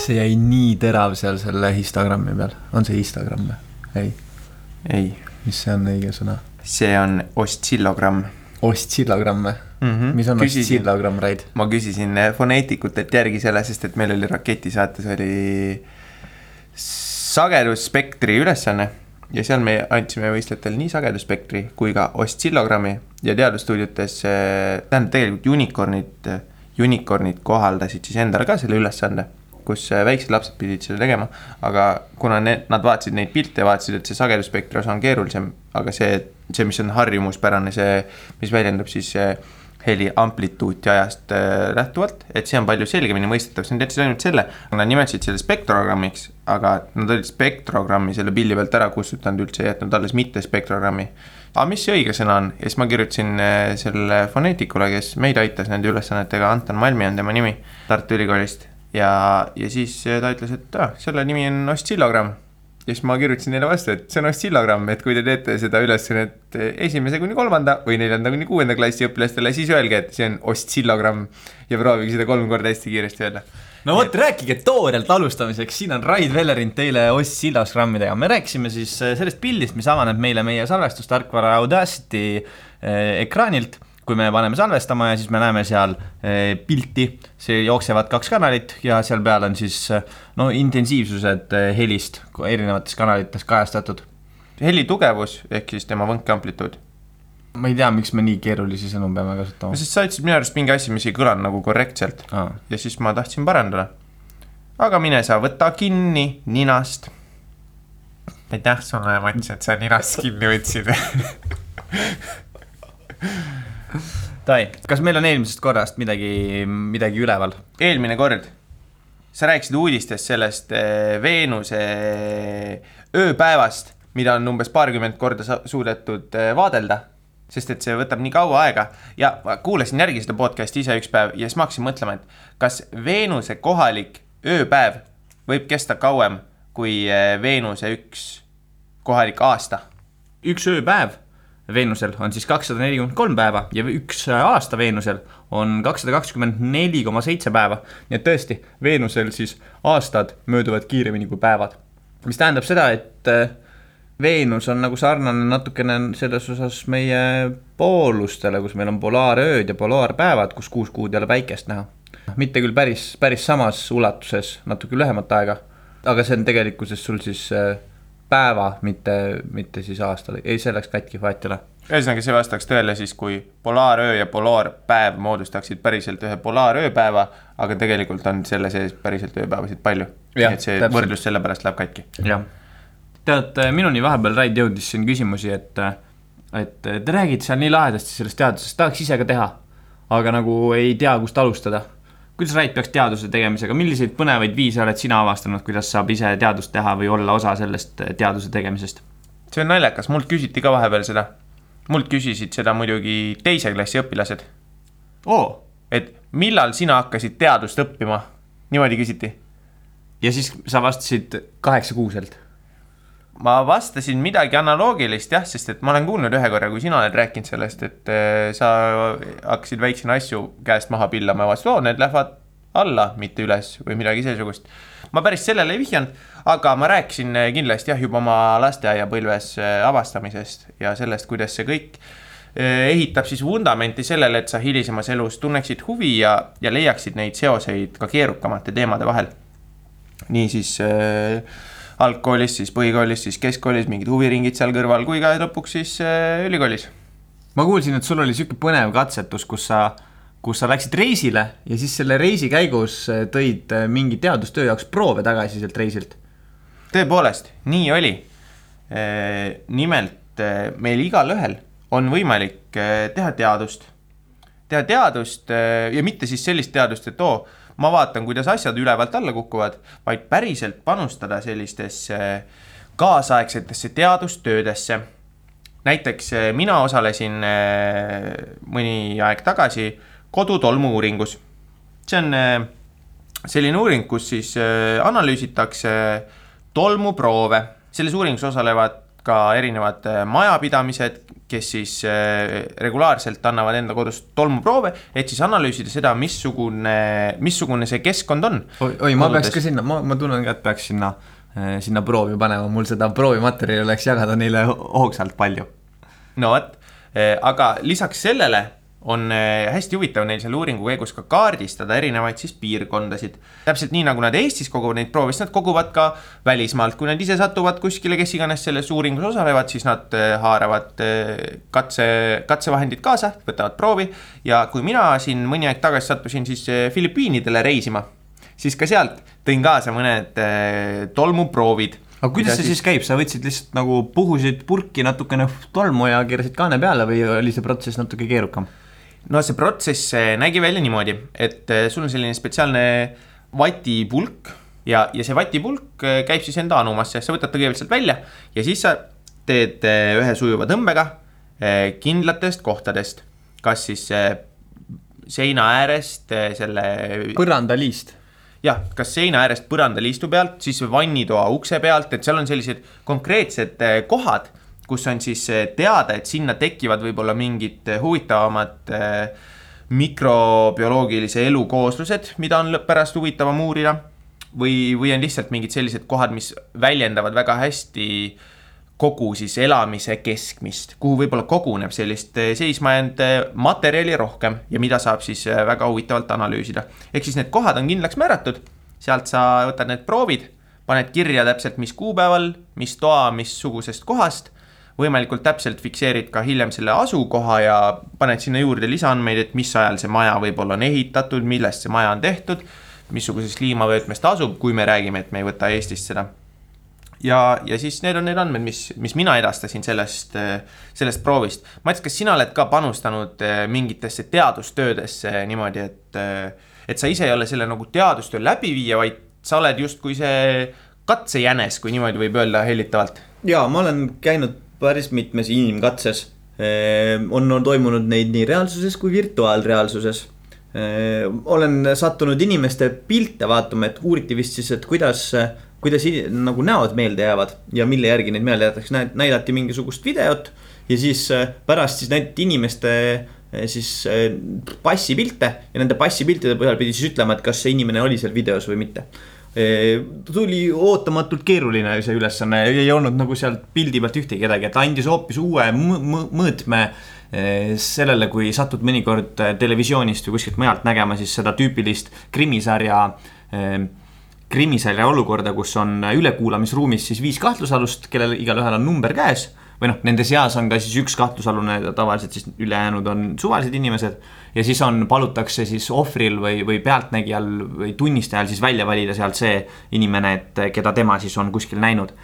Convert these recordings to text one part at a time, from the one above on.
see jäi nii terav seal selle Instagrami peal, on see Instagram või? ei, ei, mis see on õige sõna? see on ostsилlogramm ostsillagramm või mm. -hmm. mis on ostsillagramm, Raid? ma küsisin foneetikutelt järgi selle, sest et meil oli raketisaates oli sagedusspektri ülesanne ja seal me andsime võistlejatele nii sagedusspektri kui ka ostsillogrammi ja teadusstuudiotes, tähendab tegelikult unicorn'id, unicorn'id kohaldasid siis endale ka selle ülesande kus eh, väiksed lapsed pidid seda tegema, aga kuna need, nad vaatasid neid pilte vaatasid, et see sagedusspektri osa on keerulisem, aga see, see, mis on harjumuspärane, see, mis väljendab siis eh, heli amplituuti ajast äh, lähtuvalt, et see on palju selgemini mõistetav, siis nad jätsid ainult selle, nad nimetasid selle spektrogrammiks, aga nad olid spektrogrammi selle pildi pealt ära kustutanud üldse, jätnud alles mitte spektrogrammi aga mis see õige sõna on? Ja siis ma kirjutasin eh, selle foneetikule, kes meid aitas nende ülesannetega, Anton Malmi on tema nimi Tartu Ülikoolist. ja, ja siis eh, ta ütles, et ah, selle nimi on ostsilleogramm ja siis ma kirjutasin neile vastu, et see on ostsilleogramm, et kui te teete seda ülesannet eh, esimese kuni kolmanda või neljanda kuni kuuenda klassi õpilastele, siis öelge, et see on ostsilleogramm ja proovige seda kolm korda hästi kiiresti öelda no vot, rääkige toorelt alustamiseks, siin on Raid Vellerind teile ostsillagrammidega, me rääkisime siis äh, sellest pildist, mis avaneb meile meie salvestustarkvara Audacity eh, ekraanilt kui me paneme salvestama ja siis me näeme seal eh, pilti, see jooksevad kaks kanalit ja seal peal on siis eh, no intensiivsused eh, helist erinevates kanalites kajastatud. heli tugevus ehk siis tema võnkeamplituud. Ma ei tea, miks me nii keerulisi sõnu peame kasutama. sest sa ütlesid minu arust mingi asi, mis ei kõlanud nagu korrektselt Aa. ja siis ma tahtsin parandada. aga mine sa võta kinni ninast. aitäh sulle, Mats, et sa ninast kinni võtsid Dai, kas meil on eelmisest korrast midagi, midagi üleval? eelmine kord sa rääkisid uudistest sellest eh, Veenuse ööpäevast, mida on umbes paarkümmend korda suudetud eh, vaadelda. Sest et see võtab nii kaua aega ja ma kuulasin järgi seda podcast'i ise üks päev ja siis ma hakkasin mõtlema, et kas Veenuse kohalik ööpäev võib kesta kauem kui eh, Veenuse üks kohalik aasta. üks ööpäev Veenusel on siis kakssada nelikümmend kolm päeva ja üks aasta Veenusel on kakssada kakskümmend neli koma seitse päeva. nii et tõesti, Veenusel siis aastad mööduvad kiiremini kui päevad. mis tähendab seda, et äh, Veenus on nagu sarnane natukene selles osas meie poolustele, kus meil on polaarööd ja polaarpäevad, kus kuus kuud ei ole päikest näha. mitte küll päris, päris samas ulatuses, natuke lühemat aega, aga see on tegelikkuses sul siis äh, päeva, mitte, mitte siis aastal, ei see läks katki, ole. ühesõnaga, see vastaks tõele siis, kui polaaröö ja polaarpäev moodustaksid päriselt ühe polaarööpäeva, aga tegelikult on selle sees päriselt ööpäevasid palju. Nii et see täpselt. võrdlus sellepärast läheb katki. jah. tead, minuni vahepeal Raid jõudis siin küsimusi, et, et te räägite seal nii lahedasti sellest teadusest, tahaks ise ka teha. aga nagu ei tea, kust alustada. kuidas Raid peaks teaduse tegemisega, milliseid põnevaid viise oled sina avastanud, kuidas saab ise teadust teha või olla osa sellest teaduse tegemisest? see on naljakas, mult küsiti ka vahepeal seda. mult küsisid seda muidugi teise klassi õpilased, oo, et millal sina hakkasid teadust õppima, niimoodi küsiti. ja siis sa vastasid kaheksakuuselt. Ma vastasin midagi analoogilist jah, sest et ma olen kuulnud ühe korra, kui sina oled rääkinud sellest, et eh, sa hakkasid väiksena asju käest maha pillama ja vaatasid, oo need lähevad alla, mitte üles või midagi seesugust. ma päris sellele ei vihjanud, aga ma rääkisin eh, kindlasti jah, juba oma lasteaiapõlves eh, avastamisest ja sellest, kuidas see kõik eh, ehitab siis vundamenti sellele, et sa hilisemas elus tunneksid huvi ja, ja leiaksid neid seoseid ka keerukamate teemade vahel. niisiis äh, algkoolis, siis põhikoolis, siis keskkoolis mingid huviringid seal kõrval, kui ka lõpuks siis äh, ülikoolis. ma kuulsin, et sul oli sihuke põnev katsetus, kus sa, kus sa läksid reisile ja siis selle reisi käigus äh, tõid äh, mingi teadustöö jaoks proove tagasi sealt reisilt. tõepoolest, nii oli. nimelt meil igalühel on võimalik teha teadust, teha teadust ja mitte siis sellist teadust, et oo, ma vaatan, kuidas asjad ülevalt alla kukuvad, vaid päriselt panustada sellistesse kaasaegsetesse teadustöödesse näiteks eh, mina osalesin eh, mõni aeg tagasi kodutolmu uuringus. see on eh, selline uuring, kus siis analüüsitakse tolmuproove, selles uuringus osalevad ka erinevad majapidamised, kes siis äh, regulaarselt annavad enda kodus tolmuproove, et siis analüüsida seda, missugune, missugune see keskkond on. oi, oi, ma peaks ka sinna, ma, ma tunnen ka, et peaks sinna, äh, sinna proovi panema, mul seda proovimaterjali oleks jagada neile hoogsalt palju. no vot, aga lisaks sellele on eh, hästi huvitav neil selle uuringu käigus ka kaardistada erinevaid siis piirkondasid. täpselt nii, nagu nad Eestis koguvad neid proove, siis nad koguvad ka välismaalt, kui nad ise satuvad kuskile, kes iganes selles uuringus osalevad, siis nad eh, haaravad eh, katse, katsevahendid kaasa, võtavad proovi. ja kui mina siin mõni aeg tagasi sattusin siis Filipiinidele reisima, siis ka sealt tõin kaasa mõned tolmuproovid aga kuidas see siis, siis käib, sa võtsid lihtsalt nagu puhusid purki natukene tolmu ja keerasid kaane peale või oli see protsess natuke keerukam? No see protsess nägi välja niimoodi, et eh, sul on selline spetsiaalne vatipulk ja, ja see vatipulk eh, käib siis enda anumasse, sa võtad ta kõigepealt sealt välja ja siis sa teed eh, ühe sujuva tõmbega kindlatest kohtadest, kas siis seina äärest selle. põrandaliist jah, kas seina äärest põrandaliistu pealt, siis vannitoa ukse pealt, et seal on sellised konkreetsed kohad kus on siis eh, teada, et sinna tekivad võib-olla mingid eh, huvitavamad eh, mikrobioloogilise elu kooslused, mida on pärast huvitavam uurida. või, või on lihtsalt mingid sellised kohad, mis väljendavad väga hästi kogu siis elamise keskmist, kuhu võib-olla koguneb sellist seisma jäänud materjali rohkem ja mida saab siis väga huvitavalt analüüsida. ehk siis need kohad on kindlaks määratud, sealt sa võtad need proovid, paned kirja täpselt, mis kuupäeval, mis toa, missugusest kohast võimalikult täpselt fikseerid ka hiljem selle asukoha ja paned sinna juurde lisaandmeid, et mis ajal see maja võib-olla on ehitatud, millest see maja on tehtud, missuguses kliimavöötmes ta asub, kui me räägime, et me ei võta Eestist seda. ja, ja siis need on need andmed, mis, mis mina edastasin sellest, sellest proovist. Mats, kas sina oled ka panustanud eh, mingitesse teadustöödesse niimoodi, et, eh, et sa ise ei ole selle nagu teadustöö läbiviija, vaid sa oled justkui see katsejänes, kui niimoodi võib öelda hellitavalt? ja ma olen käinud päris mitmes inimkatses. Ehm, on, on toimunud neid nii reaalsuses kui virtuaalreaalsuses. Ehm, olen sattunud inimeste pilte vaatama, et uuriti vist siis, et kuidas, kuidas nagu näod meelde jäävad ja mille järgi neid meelde jäetakse, näidati mingisugust videot. ja siis äh, pärast siis näidati inimeste äh, siis äh, passipilte ja nende passipiltide põhjal pidi siis ütlema, et kas see inimene oli seal videos või mitte tuli ootamatult keeruline see ülesanne, ei olnud nagu sealt pildi pealt ühtegi kedagi, et andis hoopis uue mõõtme sellele, kui satud mõnikord televisioonist või kuskilt mujalt nägema siis seda tüüpilist krimisarja krimisarja olukorda, kus on ülekuulamisruumis siis viis kahtlusalust, kellel igalühel on number käes või noh, nende seas on ka siis üks kahtlusalune, tavaliselt siis ülejäänud on suvalised inimesed. Ja siis on, palutakse siis ohvril või, või pealtnägijal või tunnistajal siis välja valida sealt see inimene, et keda tema siis on kuskil näinud.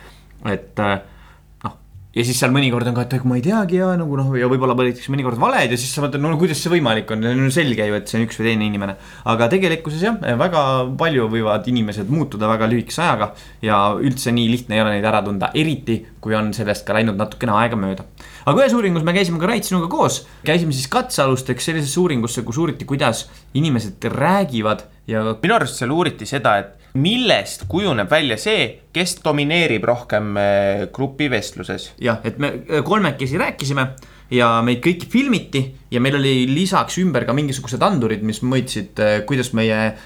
et ja siis seal mõnikord on ka, et ma ei teagi ja nagu noh, ja võib-olla valitakse mõnikord valed ja siis sa mõtled, no kuidas see võimalik on, on selge ju, et see on üks või teine inimene. aga tegelikkuses jah, väga palju võivad inimesed muutuda väga lühikese ajaga ja üldse nii lihtne ei ole neid ära tunda, eriti kui on sellest ka läinud natukene aega mööda. Aga ühes uuringus me käisime ka Rait sinuga koos, käisime siis katsealusteks sellisesse uuringusse, kus uuriti, kuidas inimesed räägivad ja. minu arust seal uuriti seda, et millest kujuneb välja see, kes domineerib rohkem äh, grupivestluses? jah, et me äh, kolmekesi rääkisime ja meid kõiki filmiti ja meil oli lisaks ümber ka mingisugused andurid, mis mõõtsid, äh, kuidas meie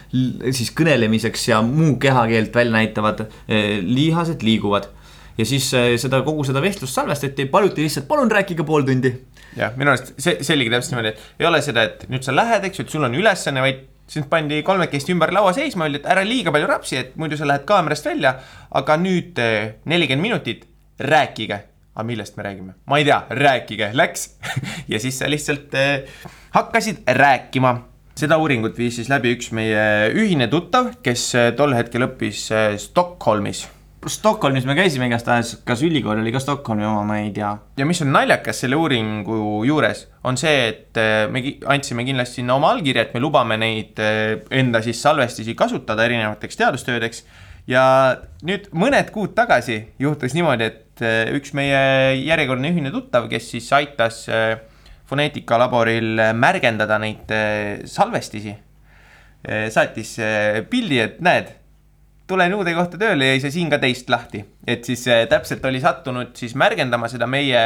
siis kõnelemiseks ja muu kehakeelt välja näitavad lihased liiguvad. Ja siis seda kogu seda vestlust salvestati, paluti lihtsalt, palun rääkige pool tundi. jah, minu arust see, see oligi täpselt niimoodi, et ei ole seda, et nüüd sa lähed, eks ju, et sul on ülesanne, vaid sind pandi kolmekesti ümber laua seisma, öeldi, et ära liiga palju rapsi, et muidu sa lähed kaamerast välja. aga nüüd eh, nelikümmend minutit, rääkige. aga millest me räägime? ma ei tea, rääkige, läks ja siis sa lihtsalt eh, hakkasid rääkima. seda uuringut viis siis läbi üks meie ühine tuttav, kes eh, tol hetkel õppis Stockholmis Stockholmis me käisime igastahes, kas ülikool oli ka Stockholmi oma, ma ei tea. ja mis on naljakas selle uuringu juures, on see, et äh, me andsime kindlasti sinna oma allkirja, et me lubame neid äh, enda siis salvestisi kasutada erinevateks teadustöödeks. ja nüüd mõned kuud tagasi juhtus niimoodi, et äh, üks meie järjekordne ühine tuttav, kes siis aitas foneetikalaboril märgendada neid salvestisi, saatis pildi, et näed tulen uude kohta tööle ja ei saa siin ka teist lahti. et siis äh, täpselt oli sattunud siis märgendama seda meie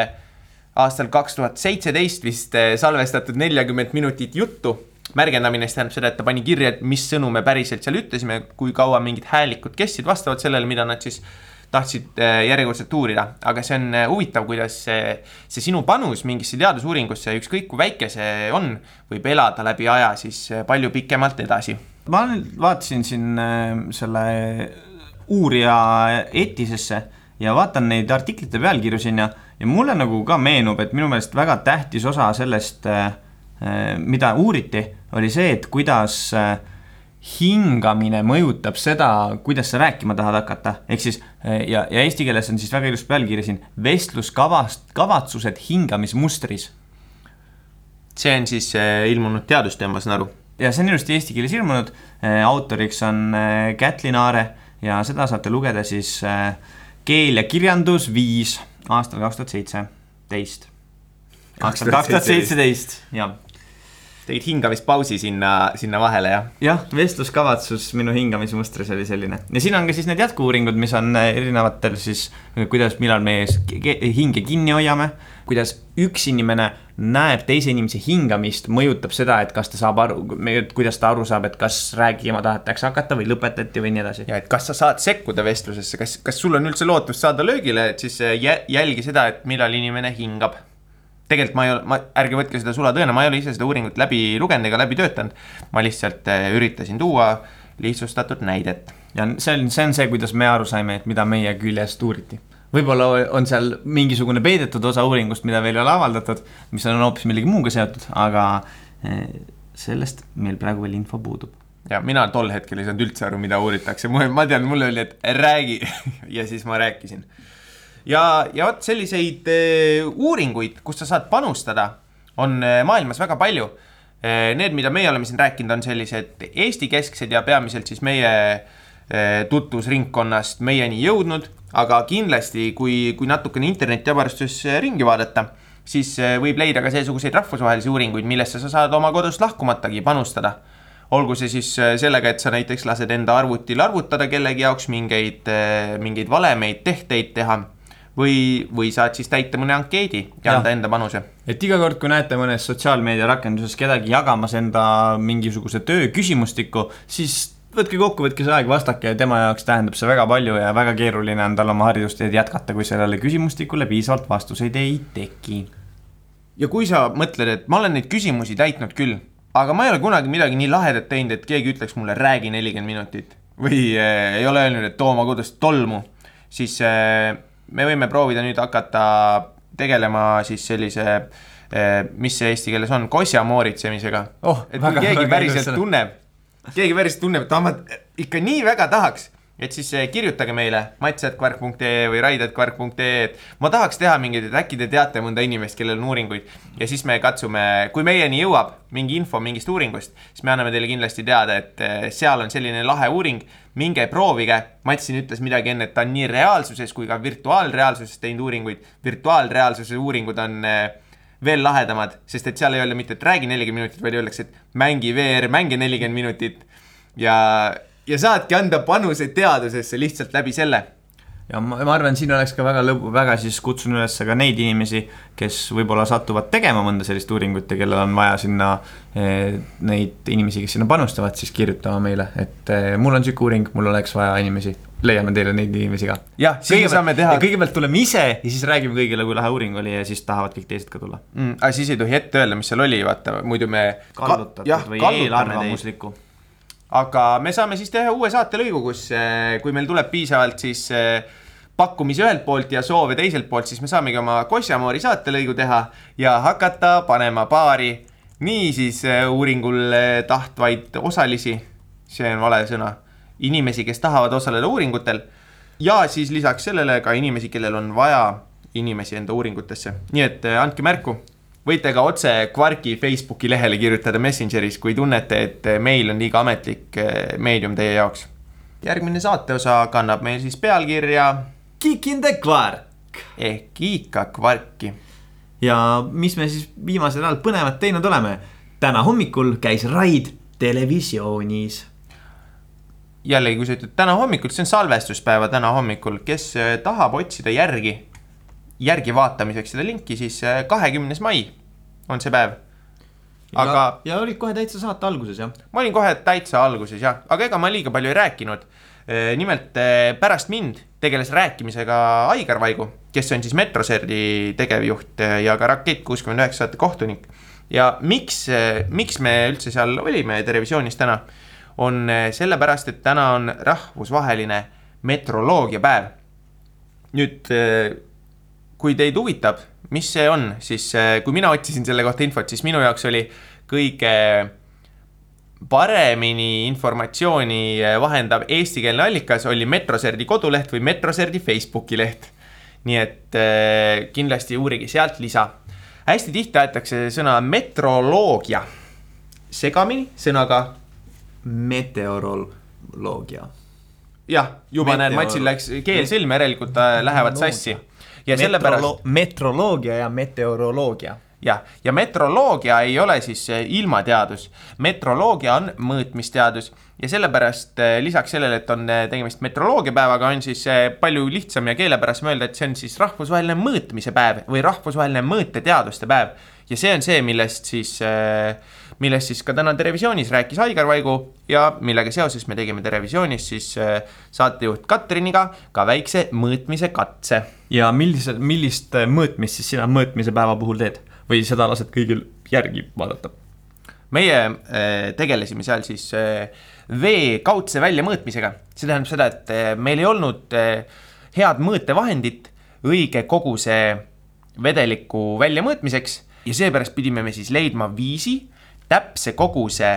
aastal kaks tuhat seitseteist vist eh, salvestatud neljakümmet minutit juttu. märgendamine siis tähendab seda, et ta pani kirja, et mis sõnu me päriselt seal ütlesime, kui kaua mingid häälikud kestsid vastavalt sellele, mida nad siis tahtsid eh, järjekordselt uurida, aga see on eh, huvitav, kuidas see, see sinu panus mingisse teadusuuringusse, ükskõik kui väike see on, võib elada läbi aja siis palju pikemalt edasi. Ma vaatasin siin selle uurija eetisesse ja vaatan neid artiklite pealkirju siin ja, ja mulle nagu ka meenub, et minu meelest väga tähtis osa sellest, äh, äh, mida uuriti, oli see, et kuidas äh, hingamine mõjutab seda, kuidas sa rääkima tahad hakata, ehk siis ja, ja eesti keeles on siis väga ilus pealkiri siin, vestluskavast, kavatsused hingamismustris. see on siis ilmunud teadustöö, ma saan aru? Ja see on ilusti eesti keeles ilmunud, autoriks on Kätlin Aare ja seda saate lugeda siis äh, keel ja kirjandus viis aastal kaks tuhat seitseteist. aastal kaks tuhat seitseteist, jah. Tegid hingamispausi sinna, sinna vahele, jah? jah, vestluskavatsus minu hingamismustris oli selline ja siin on ka siis need jätku-uuringud, mis on erinevatel siis, kuidas, millal me hinge kinni hoiame kuidas üks inimene näeb teise inimese hingamist, mõjutab seda, et kas ta saab aru, kuidas ta aru saab, et kas rääkima tahetakse hakata või lõpetati või nii edasi. ja et kas sa saad sekkuda vestlusesse, kas, kas sul on üldse lootust saada löögile, et siis äh, jälgi seda, et millal inimene hingab. Tegelikult ma ei ole, ma, ärge võtke seda sulatõena, ma ei ole ise seda uuringut läbi lugenud ega läbi töötanud. ma lihtsalt äh, üritasin tuua lihtsustatud näidet. ja see on, see on see, kuidas me aru saime, et mida meie küljest uuriti võib-olla on seal mingisugune peidetud osa uuringust, mida veel ei ole avaldatud, mis on hoopis millegi muuga seotud, aga eh, sellest meil praegu veel info puudub. ja mina tol hetkel ei saanud üldse aru, mida uuritakse, ma tean, mul oli, et räägi ja siis ma rääkisin. Ja, ja vot selliseid uh, uuringuid, kus sa saad panustada, on uh, maailmas väga palju uh,. Need, mida meie oleme siin rääkinud, on sellised Eesti-kesksed ja peamiselt siis meie tutvusringkonnast meieni jõudnud aga kindlasti, kui, kui natukene internetiavarustus ringi vaadata, siis eh, võib leida ka seesuguseid rahvusvahelisi uuringuid, millesse sa saad oma kodust lahkumatagi panustada. olgu see siis eh, sellega, et sa näiteks lased enda arvutil arvutada kellegi jaoks mingeid, eh, mingeid valemeid, tehteid teha või, või saad siis täita mõne ankeedi ja, anda enda panuse. et iga kord, kui näete mõnes sotsiaalmeedia rakenduses kedagi jagamas enda mingisuguse töö küsimustikku, siis võtke kokku, võtke see aeg, vastake ja tema jaoks tähendab see väga palju ja väga keeruline on tal oma haridusteed jätkata, kui sellele küsimustikule piisavalt vastuseid ei teki. ja kui sa mõtled, et ma olen neid küsimusi täitnud küll, aga ma ei ole kunagi midagi nii lahedat teinud, et keegi ütleks mulle, räägi nelikümmend minutit või äh, ei ole öelnud, et too oma kodust tolmu, siis äh, me võime proovida nüüd hakata tegelema siis sellise äh, mis see eesti keeles on, kosja mooritsemisega oh,. et kui keegi päriselt tunneb keegi päriselt tunneb, et ah, ma ikka nii väga tahaks, et siis eh, kirjutage meile mats.kvark.ee või raid.kvark.ee, et ma tahaks teha mingeid, et äkki te teate mõnda inimest, kellel on uuringuid. ja siis me katsume, kui meieni jõuab mingi info mingist uuringust, siis me anname teile kindlasti teada, et eh, seal on selline lahe uuring. minge proovige, Mats siin ütles midagi enne, et ta on nii reaalsuses kui ka virtuaalreaalsuses teinud uuringuid. virtuaalreaalsuse uuringud on äh, veel lahedamad, sest et seal ei öelda mitte, et räägi nelikümmend minutit, vaid öeldakse, et mängi VR, mängi nelikümmend minutit. ja, ja saadki anda panuse teadusesse lihtsalt läbi selle ja ma, ma arvan, siin oleks ka väga lõbu, väga siis kutsun üles ka neid inimesi, kes võib-olla satuvad tegema mõnda sellist uuringut ja kellel on vaja sinna eh, neid inimesi, kes sinna panustavad, siis kirjutama meile, et eh, mul on sihuke uuring, mul oleks vaja inimesi leiame teile neid inimesi ka. jah, siis me saame teha. kõigepealt tuleme ise ja siis räägime kõigile, kui lahe uuring oli ja siis tahavad kõik teised ka tulla mm,. aga siis ei tohi ette öelda, mis seal oli, vaata muidu me. kallutatud ka, või eelarvamuslikku aga me saame siis teha uue saatelõigu, kus, eh, kui meil tuleb piisavalt siis eh, pakkumisi ühelt poolt ja soove teiselt poolt, siis me saamegi oma Kosjamoori saatelõigu teha ja hakata panema paari niisiis eh, uuringul tahtvaid osalisi, see on vale sõna, inimesi, kes tahavad osaleda uuringutel. Ja siis lisaks sellele ka inimesi, kellel on vaja inimesi enda uuringutesse, nii et andke märku võite ka otse Quarki Facebooki lehele kirjutada Messengeris, kui tunnete, et meil on liiga ametlik eh, meedium teie jaoks. järgmine saateosa kannab meil siis pealkirja. Kick in the Quark. ehk Kiika Quarki. ja mis me siis viimasel ajal põnevat teinud oleme? täna hommikul käis Raid televisioonis jällegi, kui sa ütled täna hommikul, see on salvestuspäeva täna hommikul, kes eh, tahab otsida järgi järgivaatamiseks seda linki, siis kahekümnes mai on see päev. aga ja olid kohe täitsa saate alguses jah. ma olin kohe täitsa alguses jah, aga ega ma liiga palju ei rääkinud. nimelt eh, pärast mind tegeles rääkimisega Aigar Vaigu, kes on siis Metroserdi tegevjuht ja ka Rakett kuuskümmend üheksa saate kohtunik. ja miks, miks me üldse seal olime Terevisioonis täna, on sellepärast, et täna on rahvusvaheline metroloogiapäev. nüüd, kui teid huvitab, mis see on, siis eh, kui mina otsisin selle kohta infot, siis minu jaoks oli kõige paremini informatsiooni eh, vahendav eestikeelne allikas oli Metroserdi koduleht või Metroserdi Facebooki leht. nii et eh, kindlasti uurige sealt lisa. hästi tihti aetakse sõna metroloogia segamini sõnaga meteoroloogia. jah, juba Meteor- näen, Matsil läks keel silma, järelikult äh, lähevad sassi. Ja sellepärast, metroloogia ja meteoroloogia. jah, ja metroloogia ei ole siis äh, ilmateadus, metroloogia on mõõtmisteadus ja sellepärast äh, lisaks sellele, et on äh, tegemist metroloogiapäevaga, on siis äh, palju lihtsam ja keelepärasem öelda, et see on siis rahvusvaheline mõõtmise päev või rahvusvaheline mõõteteaduste päev. ja see on see, millest siis, millest siis ka täna Terevisioonis rääkis Aigar Vaigu ja millega seoses me tegime Terevisioonis siis äh, saatejuht Katriniga ka väikse mõõtmise katse. Ja millise, millist äh, mõõtmist siis sina mõõtmise päeva puhul teed? Või seda lased kõigil järgi vaadata? meie äh, tegelesime seal siis vee kaudse väljamõõtmisega, see tähendab seda, et meil ei olnud head mõõtevahendit õige koguse vedeliku väljamõõtmiseks ja seepärast pidime me siis leidma viisi täpse koguse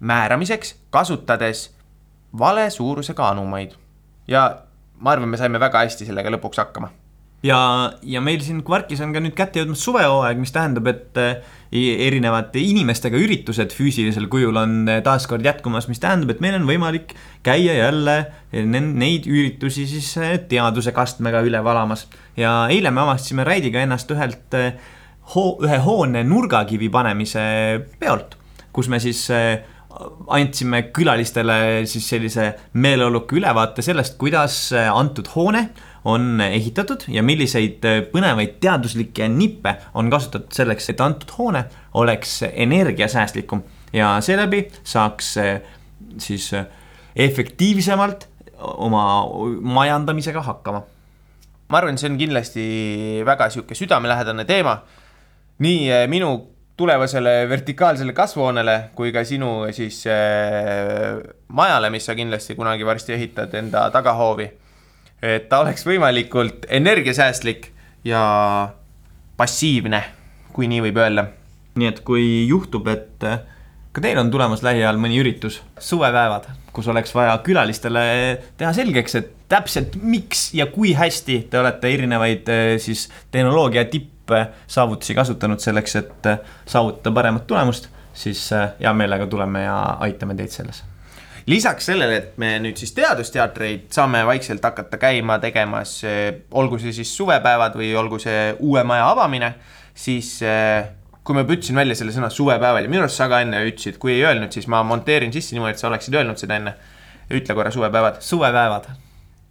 määramiseks, kasutades vale suurusega anumaid. ja ma arvan, me saime väga hästi sellega lõpuks hakkama ja, ja meil siin Kvarkis on ka nüüd kätte jõudmas suvehooaeg, mis tähendab, et i- erinevate inimestega üritused füüsilisel kujul on äh, taaskord jätkumas, mis tähendab, et meil on võimalik käia jälle ne- neid üritusi siis teaduse kastmega üle valamas. ja eile me avastasime Raidiga ennast ühelt äh, hoo-, ühe hoone nurgakivi panemise peolt, kus me siis äh, andsime külalistele siis sellise meeleoluka ülevaate sellest, kuidas äh, antud hoone on ehitatud ja milliseid äh, põnevaid teaduslikke nippe on kasutatud selleks, et antud hoone oleks energiasäästlikum. Ja seeläbi saaks siis efektiivsemalt oma majandamisega hakkama. Ma arvan, see on kindlasti väga sihuke südamelähedane teema nii eh, minu tulevasele vertikaalsele kasvuhoonele kui ka sinu siis äh, majale, mis sa kindlasti kunagi varsti ehitad enda tagahoovi. et ta oleks võimalikult energiasäästlik ja passiivne, kui nii võib öelda. nii et kui juhtub, et ka teil on tulemas lähiajal mõni üritus, suvepäevad, kus oleks vaja külalistele teha selgeks, et täpselt miks ja kui hästi te olete erinevaid siis tehnoloogia tippsaavutusi kasutanud selleks, et äh, saavutada paremat tulemust, siis äh, hea meelega tuleme ja aitame teid selles. lisaks sellele, et me nüüd siis teadusteatreid saame vaikselt hakata käima tegemas, olgu see siis suvepäevad või olgu see uue maja avamine, siis kui ma juba ütlesin välja selle sõna suvepäeval ja minu arust sa ka enne ütlesid, kui ei öelnud, siis ma monteerin sisse niimoodi, et sa oleksid öelnud seda enne. ütle korra suvepäevad, suvepäevad.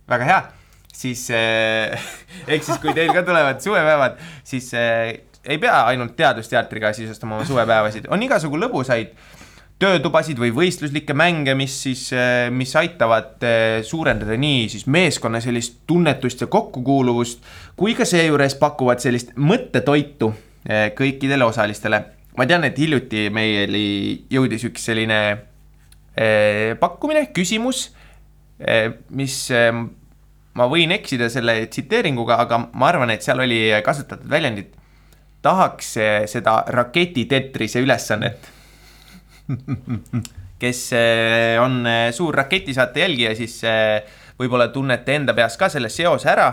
väga hea, siis eh, ehk siis, kui teil ka tulevad suvepäevad, siis eh, ei pea ainult teadusteatriga sisustama oma suvepäevasid, on igasugu lõbusaid töötubasid või võistluslikke mänge, mis siis, mis aitavad eh, suurendada nii siis meeskonna sellist tunnetust ja kokkukuuluvust, kui ka seejuures pakuvad sellist mõttetoitu eh, kõikidele osalistele. ma tean, et hiljuti meili jõudis üks selline eh, pakkumine, küsimus, mis eh, ma võin eksida selle tsiteeringuga, aga ma arvan, et seal oli kasutatud väljendit tahaks seda raketi Tetrise ülesannet. kes eh, on eh, suur raketisaate jälgija, siis eh, võib-olla tunnete enda peas ka selle seose ära.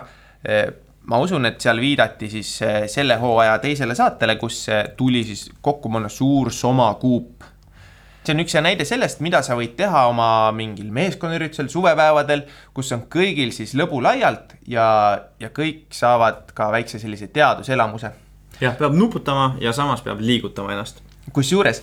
ma usun, et seal viidati siis selle hooaja teisele saatele, kus tuli siis kokku mõne suur somakuup see on üks hea näide sellest, mida sa võid teha oma mingil meeskonnaüritusel, suvepäevadel, kus on kõigil siis lõbu laialt ja, ja kõik saavad ka väikse sellise teaduselamuse. jah, peab nuputama ja samas peab liigutama ennast. kusjuures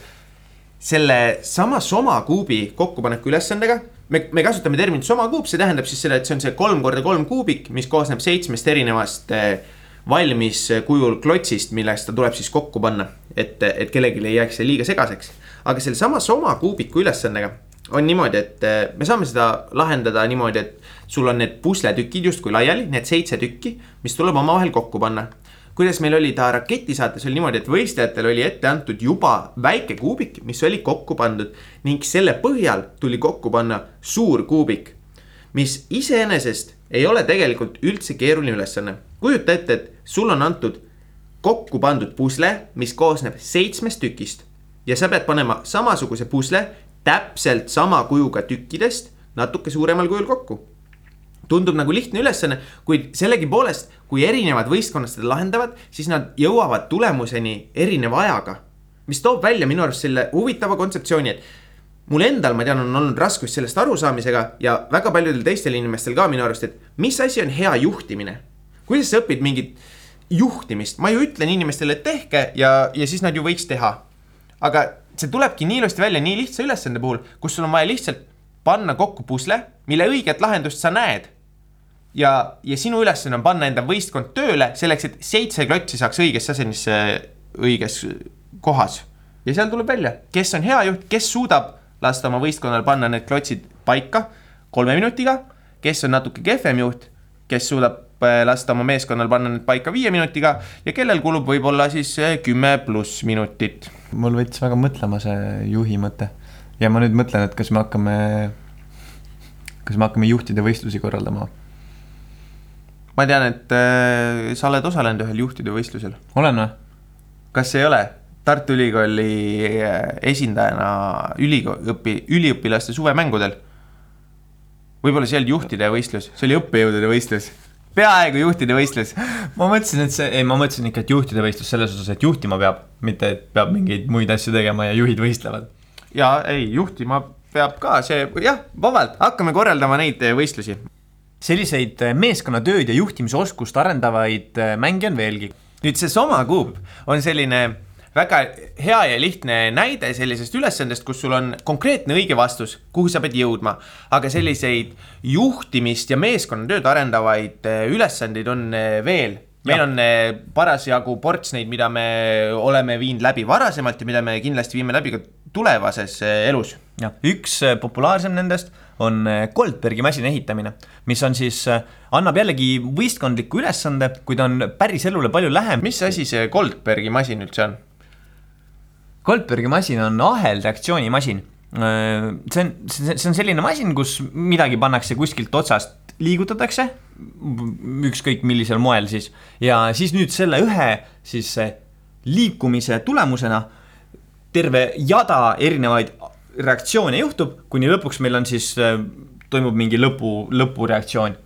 selle sama somakuubi kokkupaneku ülesandega, me, me kasutame terminit somakuup, see tähendab siis seda, et see on see kolm korda kolm kuubik, mis koosneb seitsmest erinevast eh, valmis kujul klotsist, millest ta tuleb siis kokku panna, et, et kellelegi ei jääks see liiga segaseks. Aga sellesama Soma kuubiku ülesandega on niimoodi, et eh, me saame seda lahendada niimoodi, et sul on need pusletükid justkui laiali, need seitse tükki, mis tuleb omavahel kokku panna kuidas meil oli ta raketisaates oli niimoodi, et võistlejatel oli ette antud juba väike kuubik, mis oli kokku pandud ning selle põhjal tuli kokku panna suur kuubik. mis iseenesest ei ole tegelikult üldse keeruline ülesanne. kujuta ette, et sul on antud kokku pandud pusle, mis koosneb seitsmest tükist ja sa pead panema samasuguse pusle täpselt sama kujuga tükkidest natuke suuremal kujul kokku tundub nagu lihtne ülesanne, kuid sellegipoolest, kui erinevad võistkonnad seda lahendavad, siis nad jõuavad tulemuseni erineva ajaga. mis toob välja minu arust selle huvitava kontseptsiooni, et mul endal, ma tean, on olnud raskus sellest arusaamisega ja väga paljudel teistel inimestel ka minu arust, et mis asi on hea juhtimine. kuidas sa õpid mingit juhtimist, ma ju ütlen inimestele, et tehke ja, ja siis nad ju võiks teha. Aga see tulebki nii ilusti välja nii lihtsa ülesande puhul, kus sul on vaja lihtsalt panna kokku pusle, mille õiget lahendust sa näed ja, ja sinu ülesanne on panna enda võistkond tööle selleks, et seitse klotsi saaks õigesse asendisse õiges kohas. ja seal tuleb välja, kes on hea juht, kes suudab lasta oma võistkonnal panna need klotsid paika kolme minutiga, kes on natuke kehvem juht, kes suudab lasta oma meeskonnal panna need paika viie minutiga ja kellel kulub võib-olla siis äh, kümme pluss minutit. mul võttis väga mõtlema see juhi mõte ja ma nüüd mõtlen, et kas me hakkame, kas me hakkame juhtide võistlusi korraldama ma tean, et äh, sa oled osalenud ühel juhtide võistlusel. olen või? kas ei ole? Tartu Ülikooli äh, esindajana ülikooli, üliõpilaste suvemängudel. võib-olla see ei olnud juhtide võistlus, see oli õppejõudude võistlus. Peaaegu juhtide võistlus. ma mõtlesin, et see, ei, ma mõtlesin ikka, et juhtide võistlus selles osas, et juhtima peab, mitte et peab mingeid muid asju tegema ja juhid võistlevad. ja ei, juhtima peab ka, see jah, vabalt, hakkame korraldama neid võistlusi selliseid äh, meeskonnatööd ja juhtimisoskust arendavaid äh, mänge on veelgi. nüüd see Soma Coop on selline väga hea ja lihtne näide sellisest ülesandest, kus sul on konkreetne õige vastus, kuhu sa pead jõudma. aga selliseid juhtimist ja meeskonnatööd arendavaid äh, ülesandeid on veel meil ja. on parasjagu ports neid, mida me oleme viinud läbi varasemalt ja mida me kindlasti viime läbi ka tulevases elus. jah, üks populaarsem nendest on Goldbergi masina ehitamine, mis on siis, annab jällegi võistkondliku ülesande, kuid on päriselule palju lähem. mis asi see Goldbergi masin üldse on? Goldbergi masin on ahelreaktsioonimasin. Äh, see on, see on selline masin, kus midagi pannakse kuskilt otsast, liigutatakse, ükskõik millisel moel siis, ja siis nüüd selle ühe siis liikumise tulemusena terve jada erinevaid reaktsioone juhtub, kuni lõpuks meil on siis, äh, toimub mingi lõpu, lõpureaktsioon.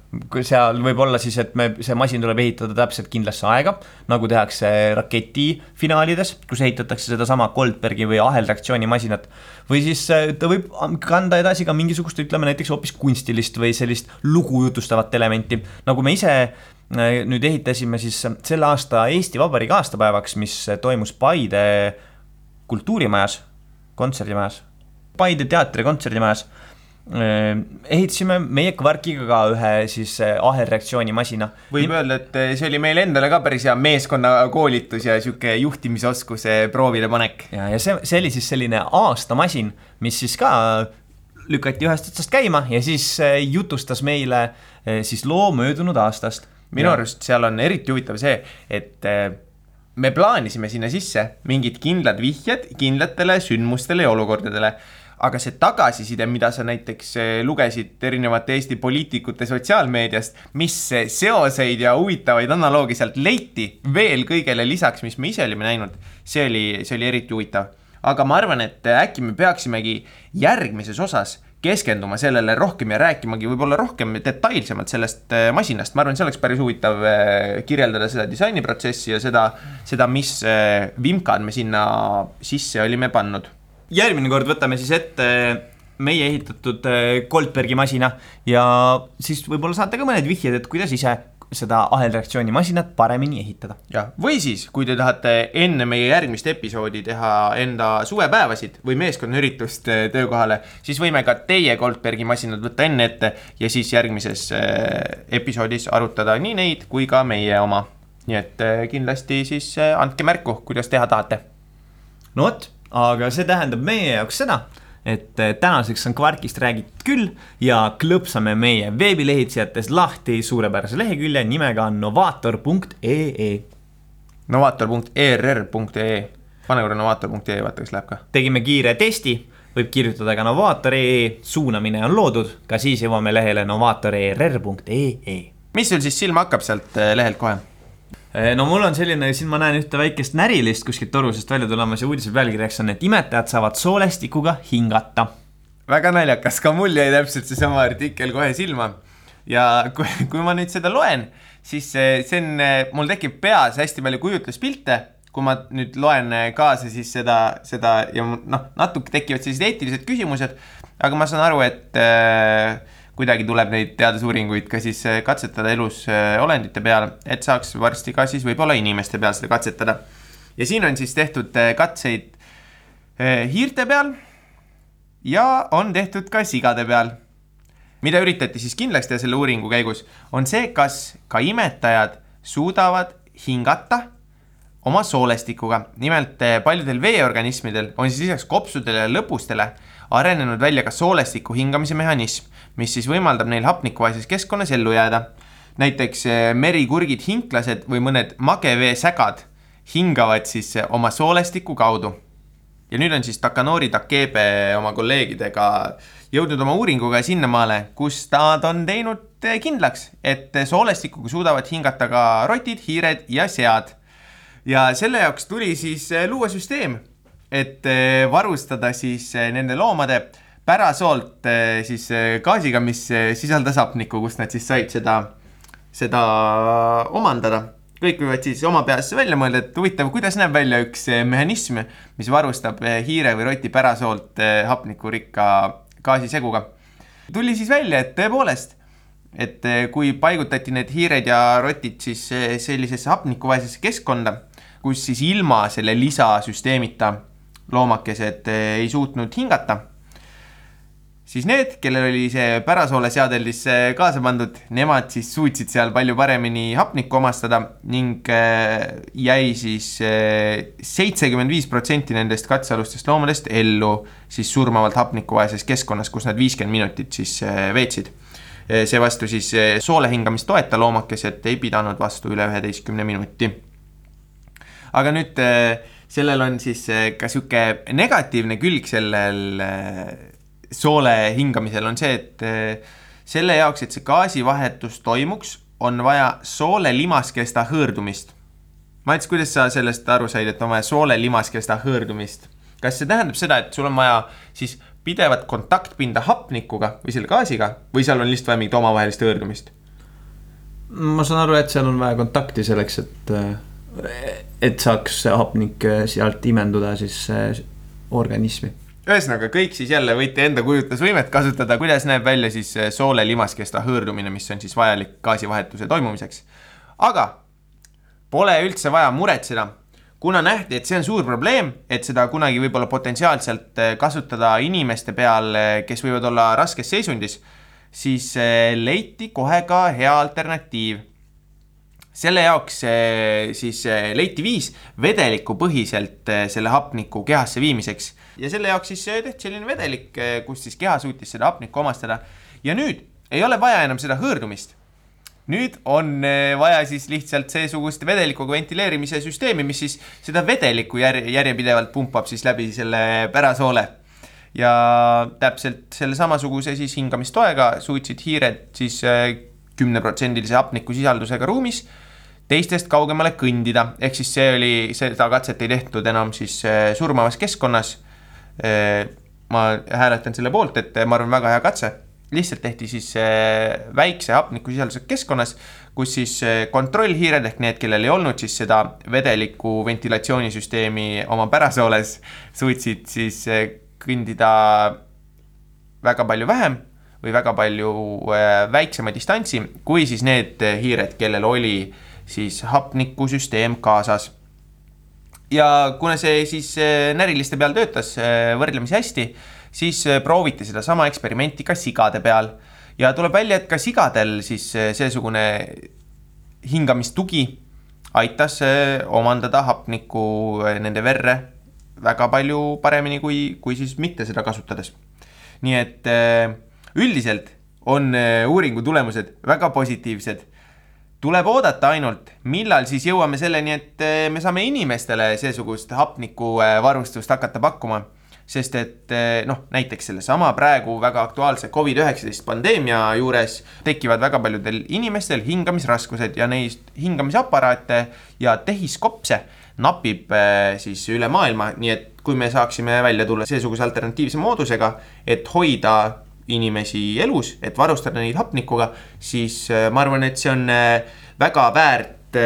Seal võib olla siis, et me, see masin tuleb ehitada täpselt kindlasse aega, nagu tehakse raketi finaalides, kus ehitatakse sedasama Goldbergi või ahelreaktsiooni masinat. või siis äh, ta võib kanda edasi ka mingisugust, ütleme näiteks hoopis kunstilist või sellist lugu jutustavat elementi, nagu me ise äh, nüüd ehitasime siis selle aasta Eesti Vabariigi aastapäevaks, mis toimus Paide kultuurimajas, kontserdimajas Paide teatri kontserdimajas ehitasime meie Kvarkiga ka ühe siis eh, ahelreaktsioonimasina. võib Nii... öelda, et eh, see oli meile endale ka päris hea meeskonnakoolitus ja sihuke juhtimisoskuse proovile panek. ja, ja see, see oli siis selline aastamasin, mis siis ka lükati ühest otsast käima ja siis eh, jutustas meile siis loo möödunud aastast. minu arust seal on eriti huvitav see, et me plaanisime sinna sisse mingid kindlad vihjed kindlatele sündmustele ja olukordadele aga see tagasiside, mida sa näiteks eh, lugesid erinevate Eesti poliitikute sotsiaalmeediast, mis seoseid ja huvitavaid analoogi sealt leiti veel kõigele lisaks, mis me ise olime näinud, see oli, see oli eriti huvitav. aga ma arvan, et äkki me peaksimegi järgmises osas keskenduma sellele rohkem ja rääkimagi võib-olla rohkem detailsemalt sellest eh, masinast, ma arvan, see oleks päris huvitav eh, kirjeldada seda disainiprotsessi ja seda, seda, mis vimkad me sinna sisse olime pannud järgmine kord võtame siis ette meie ehitatud äh, Goldbergi masina ja siis võib-olla saate ka mõned vihjed, et kuidas ise seda ahelreaktsiooni masinat paremini ehitada. jah, või siis, kui te tahate enne meie järgmist episoodi teha enda suvepäevasid või meeskonnaüritust äh, töökohale, siis võime ka teie Goldbergi masinad võtta enne ette ja siis järgmises äh, episoodis arutada nii neid kui ka meie oma nii et kindlasti siis andke märku, kuidas teha tahate. no vot, aga see tähendab meie jaoks seda, et äh, tänaseks on Kvarkist räägitud küll ja klõpsame meie veebilehitsejates lahti suurepärase lehekülje nimega novaator.ee. novaator.err.ee, pane korra novaator.ee, vaata kas läheb ka. tegime kiire testi, võib kirjutada ka novaator.ee, suunamine on loodud, ka siis jõuame lehele novaator.err.ee. mis sul siis silma hakkab sealt äh, lehelt kohe? Eh, no mul on selline, siin ma näen ühte väikest närilist kuskilt torusest välja tulemas ja uudise pealkirjaks on, et imetajad saavad soolestikuga hingata. väga naljakas, ka mul jäi täpselt seesama artikkel kohe silma. ja kui, kui ma nüüd seda loen, siis see on, mul tekib peas hästi palju kujutluspilte, kui ma nüüd loen kaasa siis seda, seda ja noh, natuke tekivad sellised eetilised küsimused, aga ma saan aru, et äh, kuidagi tuleb neid teadusuuringuid ka siis äh, katsetada elus äh, olendite peal, et saaks varsti ka siis võib-olla inimeste peal seda katsetada. ja siin on siis tehtud äh, katseid hiirte peal ja on tehtud ka sigade peal. mida üritati siis kindlaks teha selle uuringu käigus, on see, kas ka imetajad suudavad hingata oma soolestikuga. nimelt paljudel veeorganismidel on siis lisaks kopsudele ja lõbustele arenenud välja ka soolestiku hingamise mehhanism, mis siis võimaldab neil hapnikuvaeses keskkonnas ellu jääda. näiteks eh, merikurgid, hinklased või mõned mageveesägad hingavad siis eh, oma soolestiku kaudu. ja nüüd on siis Takanori Takebe oma kolleegidega jõudnud oma uuringuga sinnamaale, kus nad on teinud eh, kindlaks, et soolestikuga suudavad hingata ka rotid, hiired ja sead. ja selle jaoks tuli siis luua süsteem et varustada siis nende loomade pärasoolt eh, siis gaasiga, mis sisaldas hapnikku, kust nad siis said seda, seda omandada. kõik võivad siis oma peas välja mõelda, et huvitav, kuidas näeb välja üks mehhanism, mis varustab hiire või roti pärasoolt hapnikurikka gaasiseguga. tuli siis välja, et tõepoolest, et kui paigutati need hiired ja rotid siis sellisesse hapnikuvaesesse keskkonda, kus siis ilma selle lisasüsteemita loomakesed eh, ei suutnud hingata. Siis need, kellel oli see pärasoole seadeldis kaasa pandud, nemad siis suutsid seal palju paremini hapnikku omastada ning eh, jäi siis eh, seitsekümmend viis protsenti nendest katsealustest loomadest ellu siis surmavalt hapnikuvaeses keskkonnas, kus nad viiskümmend minutit siis veetsid seevastu siis soole hingamist toeta loomakesed ei pidanud vastu üle üheteistkümne minuti. aga nüüd sellel on siis ka sihuke negatiivne külg sellel soole hingamisel on see, et eh, selle jaoks, et see gaasivahetus toimuks, on vaja soole limaskesta hõõrdumist. Mats, kuidas sa sellest aru said, et on vaja soole limaskesta hõõrdumist? kas see tähendab seda, et sul on vaja siis pidevat kontaktpinda hapnikuga või selle gaasiga või seal on lihtsalt vaja mingit omavahelist hõõrdumist? ma saan aru, et seal on vaja kontakti selleks, et et saaks hapnik äh, sealt imenduda siis organismi. Ühesõnaga, kõik siis jälle võite enda kujutlusvõimet kasutada, kuidas näeb välja siis soole limaskesta hõõrdumine, mis on siis vajalik gaasivahetuse toimumiseks. aga pole üldse vaja muretseda, kuna nähti, et see on suur probleem, et seda kunagi võib-olla potentsiaalselt kasutada inimeste peal, kes võivad olla raskes seisundis, siis leiti kohe ka hea alternatiiv selle jaoks eh, siis eh, leiti viis vedelikupõhiselt eh, selle hapniku kehasse viimiseks ja selle jaoks siis tehti selline vedelik, kus siis keha suutis seda hapnikku omastada. ja nüüd ei ole vaja enam seda hõõrdumist. nüüd on vaja siis lihtsalt seesugust vedelikuga ventileerimise süsteemi, mis siis seda vedelikku jär-, järjepidevalt pumpab siis läbi selle pärasoole ja täpselt selle samasuguse siis hingamistoega suutsid hiired siis kümneprotsendilise hapnikusisaldusega ruumis teistest kaugemale kõndida, ehk siis see oli, seda katset ei tehtud enam siis äh, surmavas keskkonnas. Äh, ma hääletan selle poolt, et ma arvan, väga hea katse. lihtsalt tehti siis äh, väikse hapnikusisaldusega keskkonnas, kus siis kontrollhiired ehk need, kellel ei olnud siis seda vedeliku ventilatsioonisüsteemi oma pärasooles, suutsid siis kõndida väga palju vähem või väga palju väiksema distantsi, kui siis need hiired, kellel oli äh, siis hapnikusüsteem kaasas. ja kuna see siis äh, näriliste peal töötas äh, võrdlemisi hästi, siis äh, prooviti sedasama eksperimenti ka sigade peal ja tuleb välja, et ka sigadel siis seesugune hingamistugi aitas omandada hapnikku nende verre väga palju paremini kui, kui siis mitte seda kasutades. nii et üldiselt on uuringu tulemused väga positiivsed. Tuleb oodata ainult, millal siis jõuame selleni, et me saame inimestele seesugust hapnikuvarustust hakata pakkuma. Sest et eh, noh, näiteks sellesama praegu väga aktuaalse Covid-19 pandeemia juures tekivad väga paljudel inimestel hingamisraskused ja neist hingamisaparaate ja tehiskopse napib eh, siis üle maailma, nii et kui me saaksime välja tulla seesuguse alternatiivse moodusega, et hoida inimesi elus, et varustada neid hapnikuga, siis eh, ma arvan, et see on väga väärt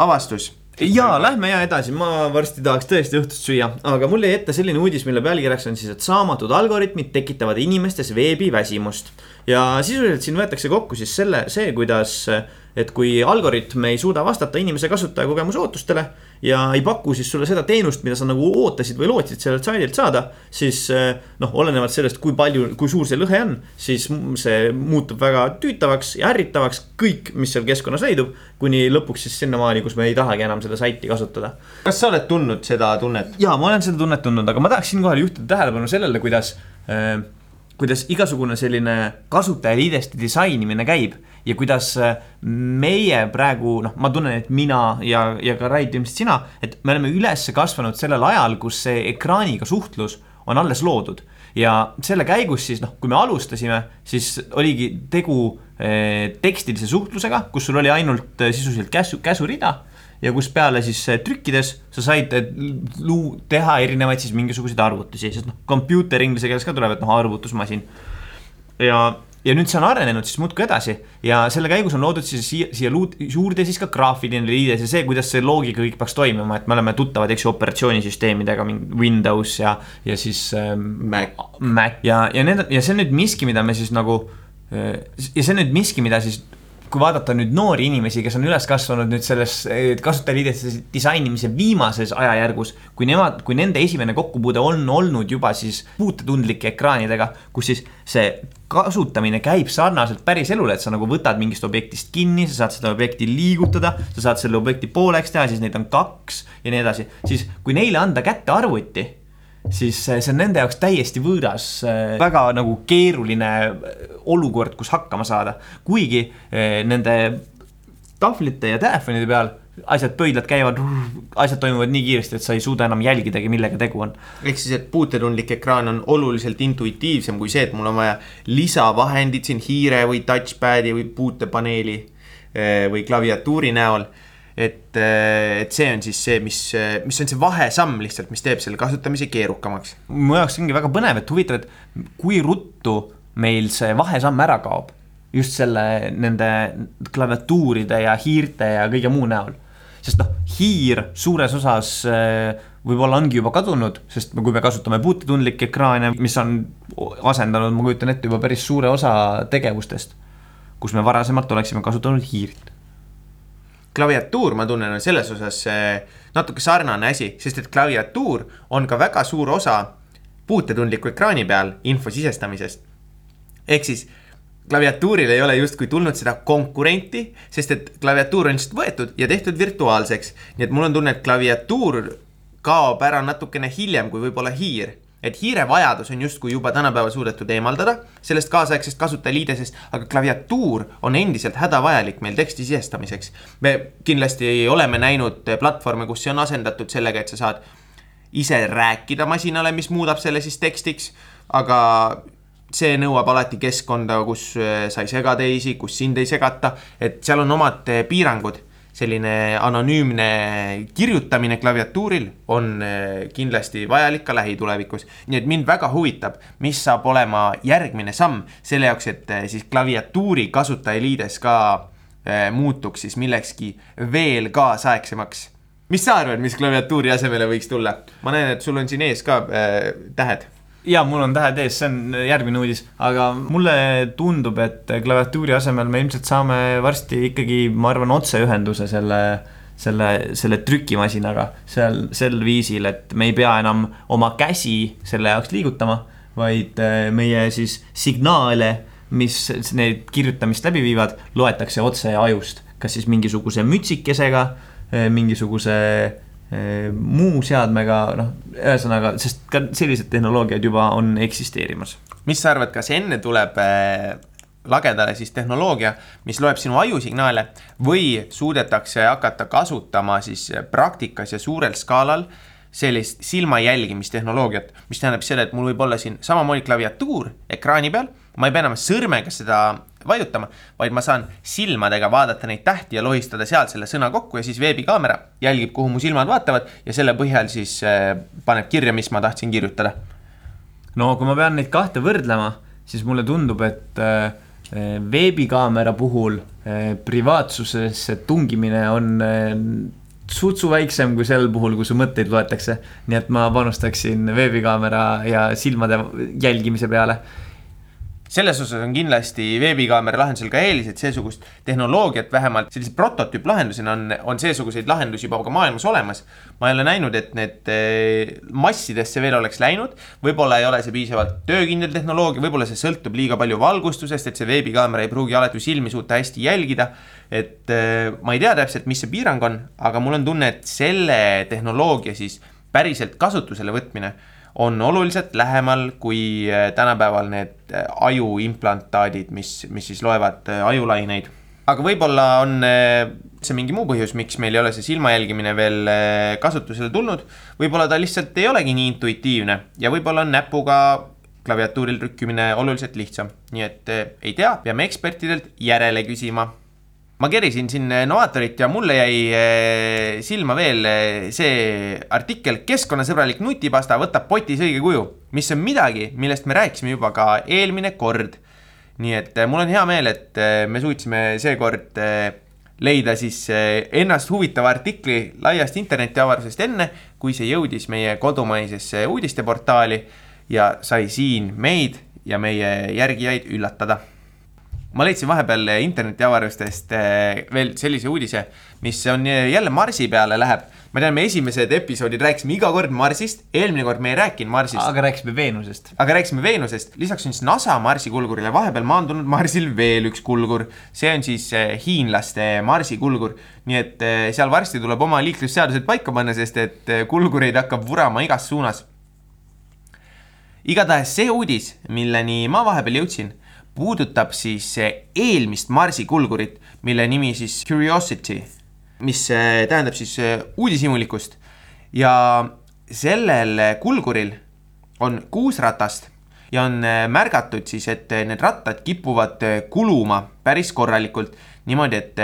avastus ja lähme ja edasi, ma varsti tahaks tõesti õhtust süüa, aga mul jäi ette selline uudis, mille pealkirjaks on siis, et saamatud algoritmid tekitavad inimestes veebiväsimust. ja sisuliselt siin võetakse kokku siis selle, see, kuidas et kui algoritm ei suuda vastata inimese kasutajakogemuse ootustele ja ei paku siis sulle seda teenust, mida sa nagu ootasid või lootsid sellelt saidilt saada, siis eh, noh, olenevalt sellest, kui palju, kui suur see lõhe on, siis see muutub väga tüütavaks ja ärritavaks kõik, mis seal keskkonnas leidub, kuni lõpuks siis sinnamaani, kus me ei tahagi enam seda saiti kasutada. kas sa oled tundnud seda tunnet? ja ma olen seda tunnet tundnud, aga ma tahaks siinkohal juhtida tähelepanu sellele, kuidas äh, kuidas igasugune selline kasutajaliideste disainimine käib ja kuidas äh, meie praegu, noh, ma tunnen, et mina ja, ja ka Rait, ilmselt sina, et me oleme üles kasvanud sellel ajal, kus see ekraaniga suhtlus on alles loodud. ja selle käigus siis noh, kui me alustasime, siis oligi tegu eh, tekstilise suhtlusega, kus sul oli ainult eh, sisuliselt käsu, käsurida ja kus peale siis trükkides sa said luu-, teha erinevaid siis mingisuguseid arvutusi, sest noh, kompuuter inglise keeles ka tuleb, et noh, arvutusmasin. ja, ja nüüd see on arenenud siis muudkui edasi. Ja selle käigus on loodud siis siia, siia juurde siis ka graafiline liides ja see, kuidas see loogika kõik peaks toimima, et me oleme tuttavad, eks ju, operatsioonisüsteemidega, Windows ja, ja siis ähm, Mac, Mac. Ja, ja need, ja see on nüüd miski, mida me siis nagu äh, ja see on nüüd miski, mida siis kui vaadata nüüd noori inimesi, kes on üles kasvanud nüüd selles kasutajaliideste disainimise viimases ajajärgus, kui nemad, kui nende esimene kokkupuude on olnud juba siis puutetundlike ekraanidega, kus siis see kasutamine käib sarnaselt päris elule, et sa nagu võtad mingist objektist kinni, sa saad seda objekti liigutada, sa saad selle objekti pooleks teha, siis neid on kaks ja nii edasi, siis kui neile anda kätte arvuti siis see on nende jaoks täiesti võõras, äh, väga nagu keeruline äh, olukord, kus hakkama saada. kuigi nende tahvlite ja telefonide peal asjad, pöidlad käivad, asjad toimuvad nii kiiresti, et sa ei suuda enam jälgidagi, millega tegu on. ehk siis, et puutetundlik ekraan on oluliselt intuitiivsem kui see, et mul on vaja lisavahendit siin hiire või touchpad'i või puutepaneeli või klaviatuuri näol et, äh, et see on siis see, mis, mis on see vahesamm lihtsalt, mis teeb selle kasutamise keerukamaks. mu jaoks ongi väga põnev, et huvitav, et kui ruttu meil see vahesamm ära kaob. just selle, nende klaviatuuride ja hiirte ja kõige muu näol. sest noh, hiir suures osas äh, võib-olla ongi juba kadunud, sest kui me kasutame puutetundlikke ekraane, mis on asendanud, ma kujutan ette, juba päris suure osa tegevustest. kus me varasemalt oleksime kasutanud hiirt klaviatuur, ma tunnen, on selles osas natuke sarnane asi, sest et klaviatuur on ka väga suur osa puutetundliku ekraani peal info sisestamisest. ehk siis klaviatuuril ei ole justkui tulnud seda konkurenti, sest et klaviatuur on lihtsalt võetud ja tehtud virtuaalseks. nii et mul on tunne, et klaviatuur kaob ära natukene hiljem kui võib-olla hiir et hiire vajadus on justkui juba tänapäeval suudetud eemaldada sellest kaasaegsest kasutajaliidesest, aga klaviatuur on endiselt hädavajalik meil teksti sisestamiseks. me kindlasti oleme näinud platvorme, kus see on asendatud sellega, et sa saad ise rääkida masinale, mis muudab selle siis tekstiks, aga see nõuab alati keskkonda, kus sa ei sega teisi, kus sind ei segata, et seal on omad piirangud selline anonüümne kirjutamine klaviatuuril on eh, kindlasti vajalik ka lähitulevikus. nii et mind väga huvitab, mis saab olema järgmine samm selle jaoks, et eh, siis klaviatuuri kasutajaliides ka eh, muutuks siis millekski veel kaasaegsemaks. mis sa arvad, mis klaviatuuri asemele võiks tulla? ma näen, et sul on siin ees ka äh, tähed ja mul on tähed ees, see on järgmine uudis, aga mulle tundub, et klaviatuuri asemel me ilmselt saame varsti ikkagi, ma arvan, otseühenduse selle selle, selle trükimasinaga seal sel viisil, et me ei pea enam oma käsi selle jaoks liigutama, vaid äh, meie siis signaale, mis neid kirjutamist läbi viivad, loetakse otse ajust, kas siis mingisuguse mütsikesega eh, mingisuguse muu seadmega, noh, ühesõnaga, sest ka sellised tehnoloogiad juba on eksisteerimas. mis sa arvad, kas enne tuleb äh, lagedale siis tehnoloogia, mis loeb sinu ajusignaale või suudetakse hakata kasutama siis praktikas ja suurel skaalal sellist silma jälgimistehnoloogiat, mis tähendab seda, et mul võib olla siin samamoodi klaviatuur ekraani peal, ma ei pea enam sõrmega seda vajutama, vaid ma saan silmadega vaadata neid tähti ja lohistada sealt selle sõna kokku ja siis veebikaamera jälgib, kuhu mu silmad vaatavad ja selle põhjal siis äh, paneb kirja, mis ma tahtsin kirjutada. no kui ma pean neid kahte võrdlema, siis mulle tundub, et äh, veebikaamera puhul äh, privaatsusesse tungimine on sutsu väiksem kui sel puhul, kui su mõtteid loetakse. nii et ma panustaksin veebikaamera ja silmade jälgimise peale selles osas on kindlasti veebikaamera lahendusel ka eelised, seesugust tehnoloogiat vähemalt sellise prototüüplahendusena on, on seesuguseid lahendusi juba ka maailmas olemas. ma ei ole näinud, et need eh, massidesse veel oleks läinud, võib-olla ei ole see piisavalt töökindel tehnoloogia, võib-olla see sõltub liiga palju valgustusest, et see veebikaamera ei pruugi alati silmi suuta hästi jälgida. et eh, ma ei tea täpselt, mis see piirang on, aga mul on tunne, et selle tehnoloogia siis päriselt kasutusele võtmine on oluliselt lähemal kui äh, tänapäeval need äh, ajuimplantaadid, mis, mis siis loevad äh, ajulaineid. aga võib-olla on see mingi muu põhjus, miks meil ei ole see silma jälgimine veel kasutusele tulnud. võib-olla ta lihtsalt ei olegi nii intuitiivne ja võib-olla on näpuga klaviatuuril trükkimine oluliselt lihtsam, nii et ei tea, peame ekspertidelt järele küsima ma kerisin siin Novatorit ja mulle jäi eh, silma veel eh, see artikkel Keskkonnasõbralik nutipasta võtab potis õige kuju, mis on midagi, millest me rääkisime juba ka eelmine kord. nii et eh, mul on hea meel, et me suutsime seekord leida siis ennast huvitava artikli laiast internetiavarusest enne, kui see jõudis meie kodumaisesse uudisteportaali ja sai siin meid ja meie järgijaid üllatada ma leidsin vahepeal internetiavarustest eh, veel sellise uudise, mis on jälle Marsi peale läheb. ma tean, me esimesed episoodid rääkisime iga kord Marsist, eelmine kord me ei rääkinud Marsist. aga rääkisime Veenusest. aga rääkisime Veenusest, lisaks on siis NASA Marsi kulgurile vahepeal maandunud Marsil veel üks kulgur. see on siis eh, hiinlaste Marsi kulgur. nii et eh, seal varsti tuleb oma liiklusseadused paika panna, sest et kulgureid hakkab vurama igas suunas. igatahes see uudis, milleni ma vahepeal jõudsin puudutab siis eelmist Marsi kulgurit, mille nimi siis Curiosity, mis eh, tähendab siis eh, uudishimulikkust. ja sellel kulguril on kuus ratast ja on eh, märgatud siis, et need rattad kipuvad kuluma päris korralikult. niimoodi, et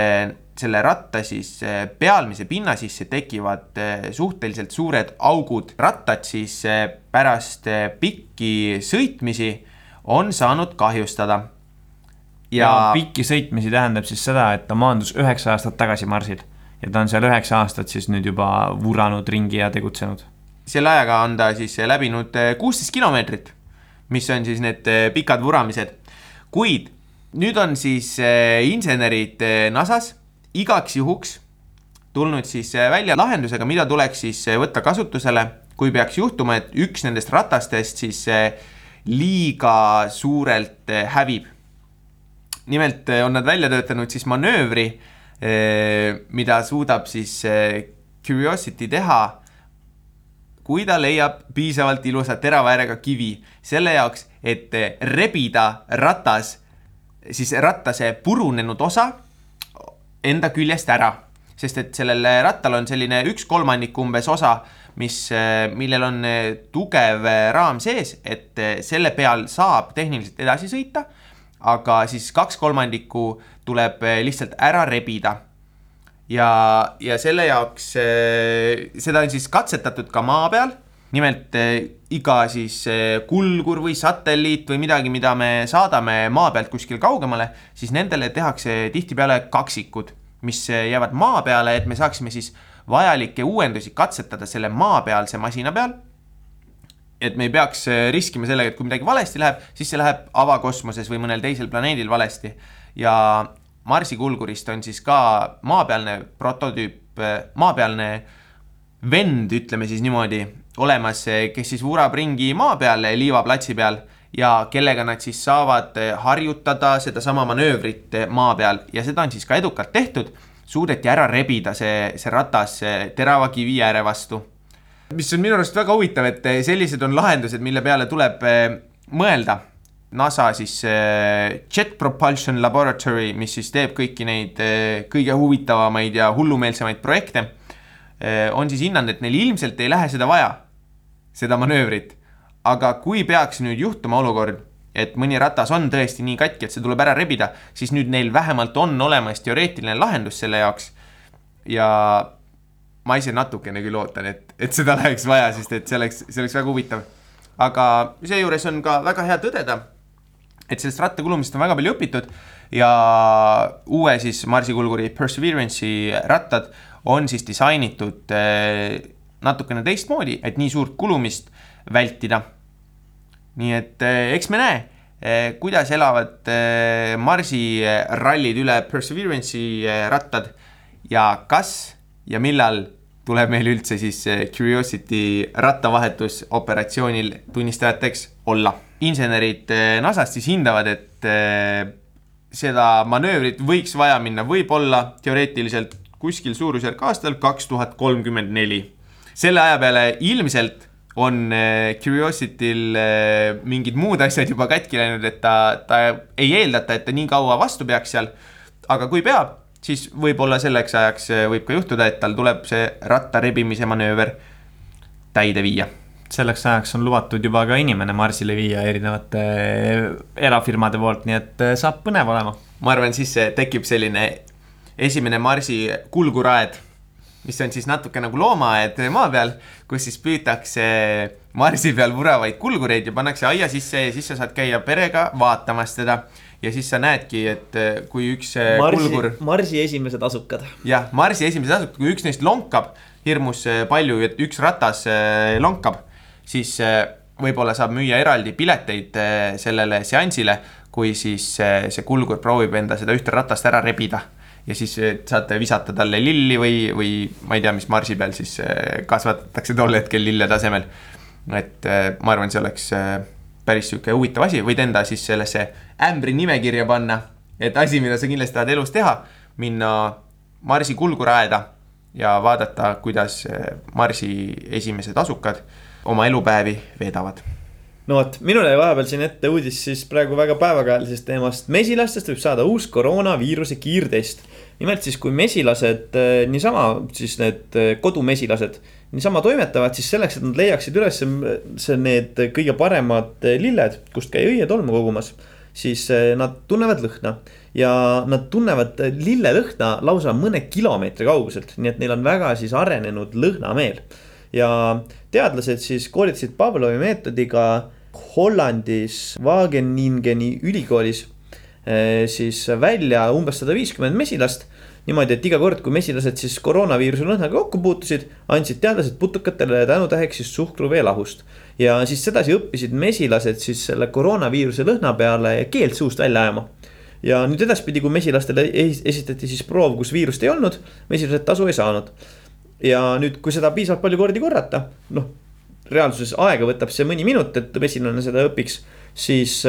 selle ratta siis pealmise pinna sisse tekivad suhteliselt suured augud. rattad siis pärast pikki sõitmisi on saanud kahjustada. ja, ja pikki sõitmisi tähendab siis seda, et ta maandus üheksa aastat tagasi Marsil ja ta on seal üheksa aastat siis nüüd juba vuranud ringi ja tegutsenud. selle ajaga on ta siis läbinud eh, kuusteist kilomeetrit, mis on siis need eh, pikad vuramised. kuid nüüd on siis eh, insenerid NASA-s igaks juhuks tulnud siis välja lahendusega, mida tuleks siis võtta kasutusele, kui peaks juhtuma, et üks nendest ratastest siis liiga suurelt eh, hävib. nimelt eh, on nad välja töötanud siis manöövri, eh, mida suudab siis Curiosity teha, kui ta leiab piisavalt ilusa terava äärega kivi selle jaoks, et rebida ratas, siis rattase purunenud osa enda küljest ära. sest et sellel rattal on selline üks kolmandik umbes osa mis, äh, millel on äh, tugev äh, raam sees, et selle peal saab tehniliselt edasi sõita. aga siis kaks kolmandikku tuleb lihtsalt ära rebida. ja, ja selle jaoks, seda on siis katsetatud ka maa peal nimelt iga siis kulgur või satelliit või midagi, mida me saadame maa pealt kuskile kaugemale, siis nendele tehakse tihtipeale kaksikud, mis jäävad maa peale, et me saaksime siis vajalikke uuendusi katsetada selle maapealse masina peal. et me ei peaks äh, riskima sellega, et kui midagi valesti läheb, siis see läheb avakosmoses või mõnel teisel planeedil valesti. ja Marsi kulgurist on siis ka maapealne prototüüp, äh, maapealne vend, ütleme siis niimoodi, olemas, äh, kes siis vurab ringi maa peal, liivaplatsi peal ja kellega nad siis saavad harjutada sedasama manöövrit maa peal ja seda on siis ka edukalt tehtud suudeti ära rebida see, see ratas terava kivi ääre vastu. mis on minu arust väga huvitav, et sellised on lahendused, mille peale tuleb mõelda NASA siis Jet Propulsion Laboratory, mis siis teeb kõiki neid kõige huvitavamaid ja hullumeelsemaid projekte, on siis hinnanud, et neil ilmselt ei lähe seda vaja, seda manöövrit. aga kui peaks nüüd juhtuma olukord, et mõni ratas on tõesti nii katki, et see tuleb ära rebida, siis nüüd neil vähemalt on olemas teoreetiline lahendus selle jaoks. ja ma ise natukene küll ootan, et, et seda läheks vaja, sest et see oleks, see oleks väga huvitav. aga seejuures on ka väga hea tõdeda et sellest rattakulumisest on väga palju õpitud ja uue siis Marsi kulguri Perseverance'i rattad on siis disainitud eh, natukene teistmoodi, et nii suurt kulumist vältida. Nii et eh, eks me näe, eh, kuidas elavad Marsi rallid üle Perseverance'i rattad ja kas ja millal tuleb meil üldse siis Curiosity rattavahetus operatsioonil tunnistajateks olla insenerid eh, NASA-st siis hindavad, et eh, seda manöövrit võiks vaja minna võib-olla teoreetiliselt kuskil suurusjärk aastal kaks tuhat kolmkümmend neli. selle aja peale ilmselt on eh, Curiosity'l mingid muud asjad juba katki läinud, et ta, ta ei eeldata, et ta nii kaua vastu peaks seal. aga kui peab, siis võib-olla selleks ajaks võib ka juhtuda, et tal tuleb see ratta rebimise manööver täide viia selleks ajaks on lubatud juba ka inimene Marsile viia erinevate eh, erafirmade poolt, nii et eh, saab põnev olema. ma arvan, siis tekib selline esimene Marsi kulguraed, mis on siis natuke nagu loomaaed maa peal, kus siis püütakse Marsi peal vuravaid kulgureid ja pannakse aia sisse ja siis sa saad käia perega vaatamas teda ja siis sa näedki, et eh, kui üks Marsi, kulgur. Marsi esimesed asukad. jah, Marsi esimesed asukad, kui üks neist lonkab hirmus palju, et üks ratas lonkab siis võib-olla saab müüa eraldi pileteid sellele seansile, kui siis see kulgur proovib enda seda ühte ratast ära rebida. Ja siis saate visata talle lilli või, või ma ei tea, mis marsi peal siis kasvatatakse tol hetkel lille tasemel. et ma arvan, see oleks päris sihuke huvitav asi, võid enda siis sellesse ämbri nimekirja panna. et asi, mida sa kindlasti tahad elus teha, minna Marsi kulguraeda ja vaadata, kuidas Marsi esimesed asukad oma elupäevi veedavad no vot, minul jäi vahepeal siin ette uudis siis praegu väga päevakajalisest teemast. mesilastest võib saada uus koroonaviiruse kiirtest. Nimelt siis, kui mesilased äh, niisama, siis need äh, kodumesilased niisama toimetavad, siis selleks, et nad leiaksid üles see, need kõige paremad lilled, kust käia õietolmu kogumas, siis nad tunnevad lõhna. ja nad tunnevad lillelõhna lausa mõne kilomeetri kauguselt, nii et neil on väga siis arenenud lõhnameel ja teadlased siis koolitasid Pavlovi meetodiga Hollandis Wageningeni ülikoolis eh, siis välja umbes sada viiskümmend mesilast. niimoodi, et iga kord, kui mesilased siis koroonaviiruse lõhnaga kokku puutusid, andsid teadlased putukatele tänutäheks siis suhkruveelahust. ja siis sedasi õppisid mesilased siis selle koroonaviiruse lõhna peale keelt suust välja ajama ja nüüd edaspidi, kui mesilastele esitati siis proov, kus viirust ei olnud, mesilased tasu ei saanud ja nüüd, kui seda piisavalt palju kordi korrata, noh, reaalsuses aega võtab see mõni minut, et mesilane seda õpiks, siis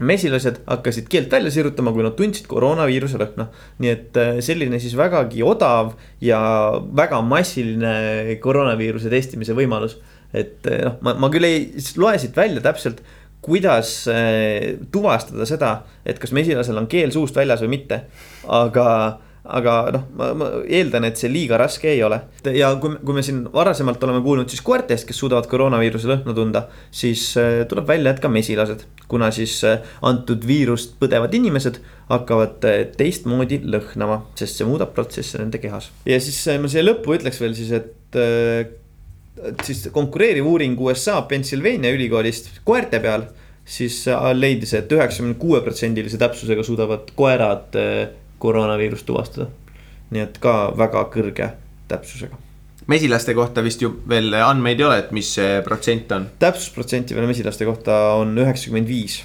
mesilased hakkasid keelt välja sirutama, kui nad tundsid koroonaviiruse lõhna. nii et äh, selline siis vägagi odav ja väga massiline koroonaviiruse testimise võimalus. et äh, noh, ma, ma küll ei loe siit välja täpselt, kuidas tuvastada seda, et kas mesilasel on keel suust väljas või mitte, aga aga noh, ma, eeldan, et see liiga raske ei ole. ja kui, kui me siin varasemalt oleme kuulnud siis koertest, kes suudavad koroonaviiruse lõhna tunda, siis äh, tuleb välja, et ka mesilased, kuna siis äh, antud viirust põdevad inimesed hakkavad äh, teistmoodi lõhnama, sest see muudab protsesse nende kehas. ja siis ma siia lõppu ütleks veel siis, et siis konkureeriv uuring USA Pennsylvania ülikoolist koerte peal siis leidis et, et üheksakümne kuue protsendilise täpsusega suudavad koerad koroonaviirust tuvastada. nii et ka väga kõrge täpsusega. mesilaste kohta vist ju veel andmeid ei ole, et mis see protsent on? täpsusprotsenti veel mesilaste kohta on üheksakümmend viis.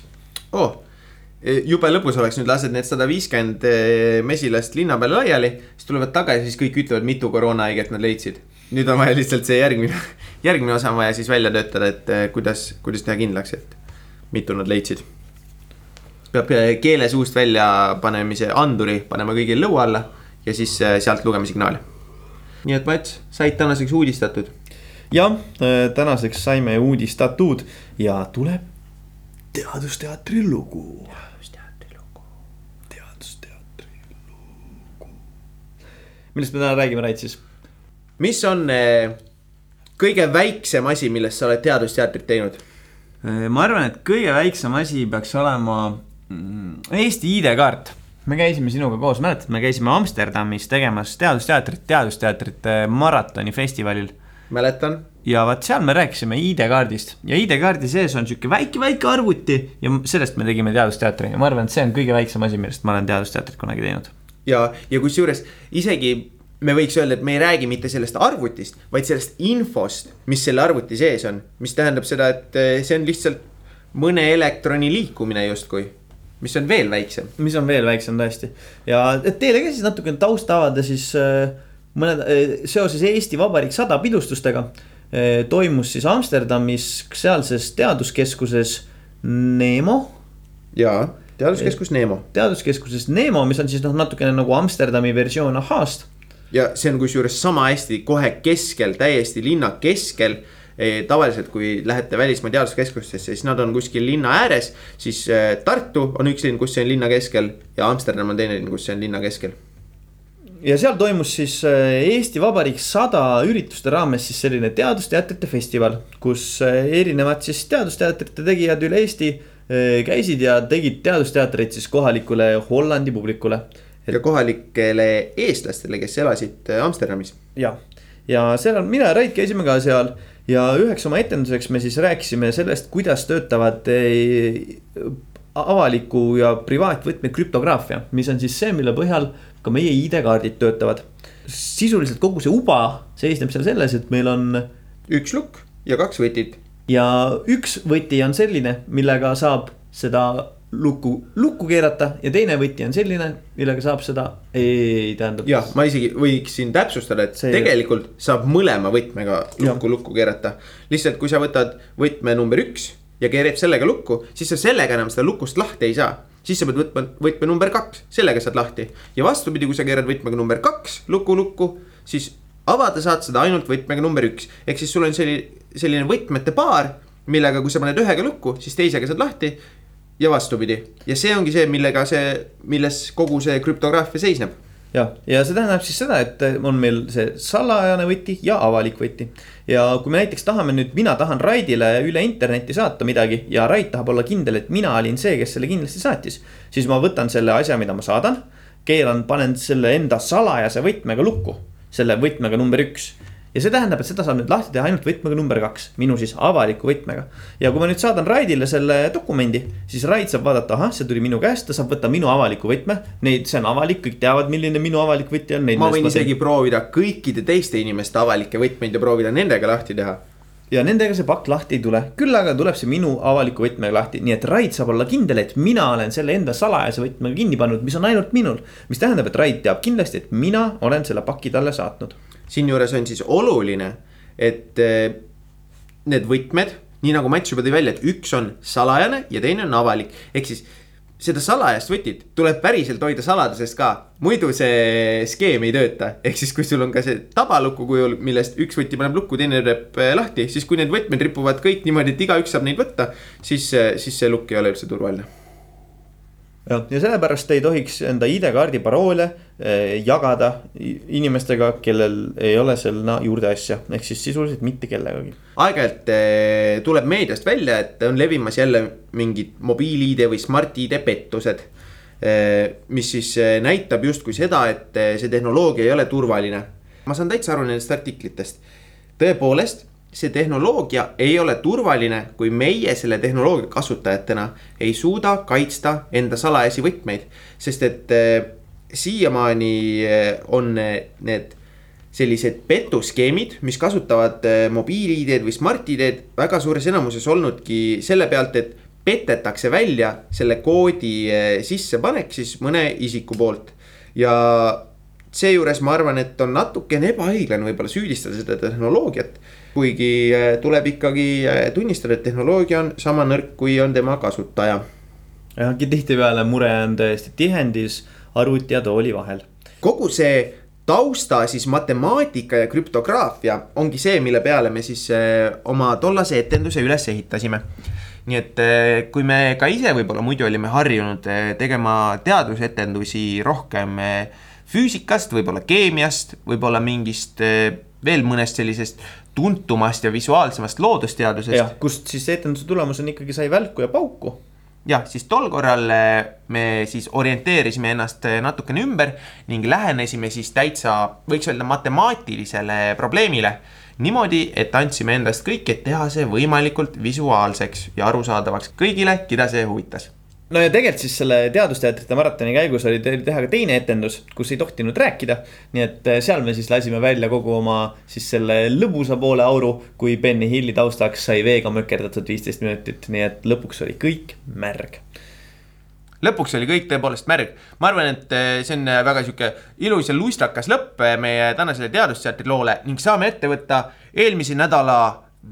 oh, jube lõbus oleks nüüd lased need sada viiskümmend eh, mesilast linna peale laiali, siis tulevad tagasi, siis kõik ütlevad, mitu koroonahaiget nad leidsid. nüüd on vaja lihtsalt see järgmine, järgmine osa on vaja siis välja töötada, et eh, kuidas, kuidas teha kindlaks, et mitu nad leidsid peab keele suust välja panemise anduri panema kõigil lõua alla ja siis äh, sealt lugeme signaali. nii et Mats, said tänaseks uudistatud. jah, tänaseks saime uudistatud ja tuleb Teadusteatri lugu. teadusteatri lugu. teadusteatri lugu. millest me täna räägime, Rait siis? mis on äh, kõige väiksem asi, millest sa oled teadusteatrit teinud? ma arvan, et kõige väiksem asi peaks olema Eesti ID-kaart. me käisime sinuga koos, mäletad, me käisime Amsterdamis tegemas teadusteatrit, teadusteatrite maratonifestivalil. mäletan. ja vaat seal me rääkisime ID-kaardist ja ID-kaardi sees on sihuke väike-väike arvuti ja sellest me tegime teadusteatri ja ma arvan, et see on kõige väiksem asi, millest ma olen teadusteatrit kunagi teinud. ja, ja kusjuures isegi me võiks öelda, et me ei räägi mitte sellest arvutist, vaid sellest infost, mis selle arvuti sees on. mis tähendab seda, et eh, see on lihtsalt mõne elektroni liikumine justkui, mis on veel väiksem. mis on veel väiksem tõesti ja et teile ka siis natukene tausta avada, siis äh, mõned äh, seoses Eesti Vabariik sada pidustustega äh, toimus siis Amsterdamis sealses teaduskeskuses Nemo. jaa, teaduskeskus Nemo. teaduskeskuses Nemo, mis on siis noh, natukene nagu Amsterdami versioon ahhaast ja see on kusjuures sama hästi kohe keskel, täiesti linna keskel. Tavaliselt, kui lähete välismaa teaduskeskustesse, siis nad on kuskil linna ääres, siis e, Tartu on üks linn, kus see on linna keskel ja Amsterdam on teine linn, kus see on linna keskel. Ja seal toimus siis Eesti Vabariik sada ürituste raames siis selline teadusteatrite festival, kus erinevad siis teadusteatrite tegijad üle Eesti käisid ja tegid teadusteatreid siis kohalikule Hollandi publikule. Ja kohalikele eestlastele, kes elasid Amsterdamis. jah, ja seal mina ja Rait käisime ka seal ja üheks oma etenduseks me siis rääkisime sellest, kuidas töötavad äh, avaliku ja privaatvõtme krüptograafia, mis on siis see, mille põhjal ka meie ID-kaardid töötavad. sisuliselt kogu see uba seisneb seal selles, et meil on. üks lukk ja kaks võtit. ja üks võti on selline, millega saab seda lukku, lukku keerata ja teine võti on selline, millega saab seda, ei tähendab. jah, ma isegi võiksin täpsustada, et see tegelikult saab mõlema võtmega lukku, lukku keerata. lihtsalt, kui sa võtad võtme number üks ja keerad sellega lukku, siis sa sellega enam seda lukust lahti ei saa. siis sa pead võtma võtme number kaks, sellega saad lahti. ja vastupidi, kui sa keerad võtmega number kaks luku lukku, siis avada saad seda ainult võtmega number üks. ehk siis sul on selline, selline võtmete paar millega, kui sa paned ühega lukku, siis teisega saad lahti ja vastupidi ja see ongi see, millega see, milles kogu see krüptograafia seisneb. jah, ja see tähendab siis seda, et on meil see salajane võti ja avalik võti. ja kui me näiteks tahame nüüd, mina tahan Raidile üle interneti saata midagi ja Rait tahab olla kindel, et mina olin see, kes selle kindlasti saatis. siis ma võtan selle asja, mida ma saadan, keeran, panen selle enda salajase võtmega lukku, selle võtmega number üks ja see tähendab, et seda saab nüüd lahti teha ainult võtmega number kaks, minu siis avaliku võtmega. ja kui ma nüüd saadan Raidile selle dokumendi, siis Raid saab vaadata, ahah, see tuli minu käest, ta saab võtta minu avaliku võtme. Neid, see on avalik, kõik teavad, milline minu avalik võti on. ma võin isegi teen. proovida kõikide teiste inimeste avalikke võtmeid ja proovida nendega lahti teha ja nendega see pakk lahti ei tule, küll aga tuleb see minu avaliku võtmega lahti, nii et Raid saab olla kindel, et mina olen selle enda salajase võtmega kinni pannud, mis on ainult minul. mis tähendab, et Raid teab kindlasti, et mina olen selle paki talle saatnud siinjuures on siis oluline, et eh, need võtmed, nii nagu Mats juba tõi välja, et üks on salajane ja teine on avalik, ehk siis seda salajast võtit tuleb päriselt hoida saladusest ka, muidu see skeem ei tööta. ehk siis, kui sul on ka see tabaluku kujul, millest üks võti paneb lukku, teine teeb eh, lahti, siis kui need võtmed ripuvad kõik niimoodi, et igaüks saab neid võtta, siis, eh, siis see lukk ei ole üldse turvaline jah, ja sellepärast ei tohiks enda ID-kaardi paroole eh, jagada inimestega, kellel ei ole sinna juurde asja, ehk siis sisuliselt mitte kellegagi. aeg-ajalt eh, tuleb meediast välja, et on levimas jälle mingid mobiil-ID või Smart-ID pettused eh,. mis siis näitab justkui seda, et see tehnoloogia ei ole turvaline. ma saan täitsa aru nendest artiklitest, tõepoolest see tehnoloogia ei ole turvaline, kui meie selle tehnoloogia kasutajatena ei suuda kaitsta enda salajasi võtmeid. sest et äh, siiamaani äh, on need sellised petuskeemid, mis kasutavad mobiil-ID-d või Smart-ID-d väga suures enamuses olnudki selle pealt, et petetakse välja selle koodi sissepanek siis mõne isiku poolt. ja seejuures ma arvan, et on natukene ebaõiglane võib-olla süüdistada seda tehnoloogiat kuigi äh, tuleb ikkagi äh, tunnistada, et tehnoloogia on sama nõrk, kui on tema kasutaja. jah, tihtipeale mure on tõesti tihendis arvuti ja tooli vahel. kogu see tausta siis matemaatika ja krüptograafia ongi see, mille peale me siis eh, oma tollase etenduse üles ehitasime. nii et eh, kui me ka ise võib-olla muidu olime harjunud eh, tegema teadusetendusi rohkem füüsikast, võib-olla keemiast, võib-olla mingist veel mõnest sellisest tuntumast ja visuaalsemast loodusteadusest. kust siis etenduse tulemusena ikkagi sai välku ja pauku jah, siis tol korral eh, me siis orienteerisime ennast eh, natukene ümber ning lähenesime siis täitsa, võiks öelda matemaatilisele probleemile. niimoodi, et andsime endast kõik, et teha see võimalikult visuaalseks ja arusaadavaks kõigile, keda see huvitas no ja tegelikult siis selle teadusteatrite maratoni käigus oli teha ka teine etendus, kus ei tohtinud rääkida. nii et eh, seal me siis lasime välja kogu oma siis selle lõbusa poole auru, kui Benny Hilli taustaks sai veega mökerdatud viisteist minutit, nii et lõpuks oli kõik märg lõpuks oli kõik tõepoolest märg. ma arvan, et eh, see on väga sihuke ilus ja lustakas lõpp eh, meie tänasele teadusteatri loole ning saame ette võtta eelmise nädala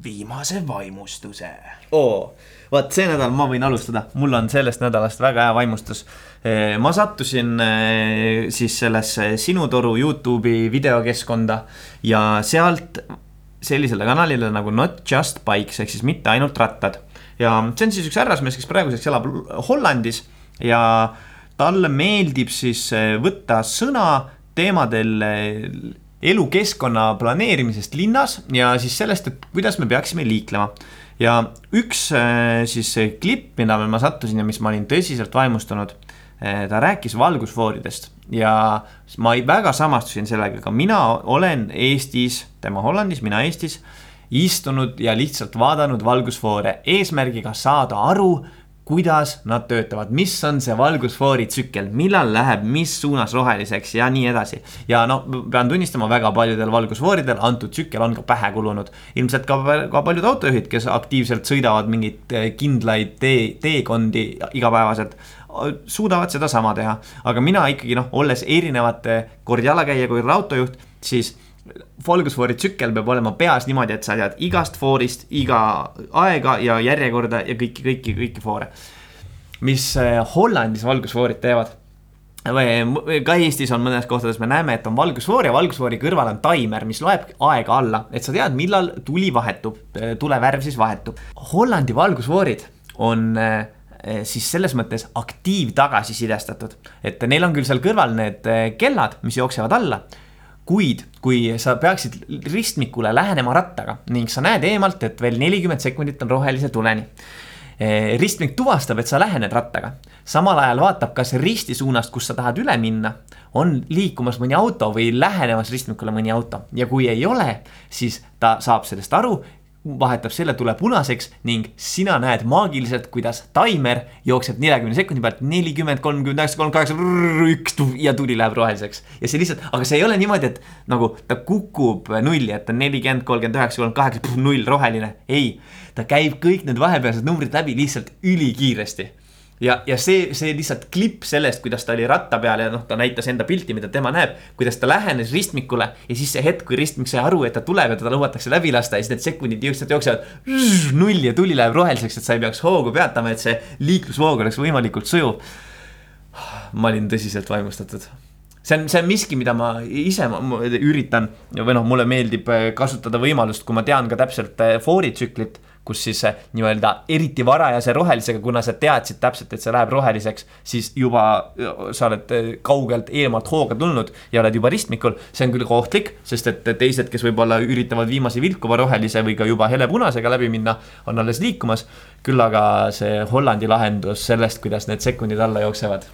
viimase vaimustuse. oo vaat see nädal ma võin alustada, mul on sellest nädalast väga hea vaimustus. ma sattusin siis sellesse Sinu Toru Youtube'i videokeskkonda ja sealt sellisele kanalile nagu Not Just Bikes ehk siis mitte ainult rattad. ja see on siis üks härrasmees, kes praeguseks elab Hollandis ja talle meeldib siis võtta sõna teemadel elukeskkonna planeerimisest linnas ja siis sellest, et kuidas me peaksime liiklema ja üks äh, siis klipp, mida ma sattusin ja mis ma olin tõsiselt vaimustunud. Äh, ta rääkis valgusfooridest ja ma väga samastusin sellega, ka mina olen Eestis, tema Hollandis, mina Eestis istunud ja lihtsalt vaadanud valgusfoore eesmärgiga saada aru, kuidas nad töötavad, mis on see valgusfoori tsükkel, millal läheb mis suunas roheliseks ja nii edasi. ja no pean tunnistama, väga paljudel valgusfooridel antud tsükkel on ka pähe kulunud. ilmselt ka, ka paljud autojuhid, kes aktiivselt sõidavad mingeid eh, kindlaid tee, teekondi igapäevaselt suudavad sedasama teha, aga mina ikkagi noh, olles erinevate kord jalakäija kui autojuht, siis valgusfoori tsükkel peab olema peas niimoodi, et sa tead igast foorist, iga aega ja järjekorda ja kõiki, kõiki, kõiki foore. mis eh, Hollandis valgusfoorid teevad ka Eestis on mõnes kohtades me näeme, et on valgusfoor ja valgusfoori kõrval on taimer, mis loeb aega alla, et sa tead, millal tuli vahetub, eh, tulevärv siis vahetub. Hollandi valgusfoorid on eh, siis selles mõttes aktiivtagasisidestatud, et neil on küll seal kõrval need kellad, mis jooksevad alla kuid kui sa peaksid ristmikule lähenema rattaga ning sa näed eemalt, et veel nelikümmend sekundit on rohelise tuleni. Eh, ristmik tuvastab, et sa lähened rattaga, samal ajal vaatab, kas risti suunast, kus sa tahad üle minna, on liikumas mõni auto või lähenemas ristmikule mõni auto ja kui ei ole, siis ta saab sellest aru vahetab selle tule punaseks ning sina näed maagiliselt, kuidas taimer jookseb neljakümne sekundi pealt nelikümmend, kolmkümmend üheksa, kolmkümmend kaheksa, üks ja tuli läheb roheliseks. ja see lihtsalt, aga see ei ole niimoodi, et nagu ta kukub nulli, et on nelikümmend, kolmkümmend üheksa, kolmkümmend kaheksa, null roheline. ei, ta käib kõik need vahepealsed numbrid läbi lihtsalt ülikiiresti ja, ja see, see lihtsalt klipp sellest, kuidas ta oli ratta peal ja noh, ta näitas enda pilti, mida tema näeb. kuidas ta lähenes ristmikule ja siis see hetk, kui ristmik sai aru, et ta tuleb ja teda lubatakse läbi lasta ja siis need sekundid lihtsalt jooksevad. null ja tuli läheb roheliseks, et sa ei peaks hoogu peatama, et see liiklusvoog oleks võimalikult sujuv. ma olin tõsiselt vaimustatud see on, see on miski, mida ma ise ma, ma üritan või noh, mulle meeldib kasutada võimalust, kui ma tean ka täpselt eh, fooritsüklit kus siis nii-öelda eriti varajase rohelisega, kuna sa teadsid täpselt, et see läheb roheliseks, siis juba sa oled äh, kaugelt eemalt hooga tulnud ja oled juba ristmikul. see on küll ka ohtlik, sest et teised, kes võib-olla üritavad viimase vilkuva rohelise või ka juba helepunasega läbi minna, on alles liikumas. küll aga see Hollandi lahendus sellest, kuidas need sekundid alla jooksevad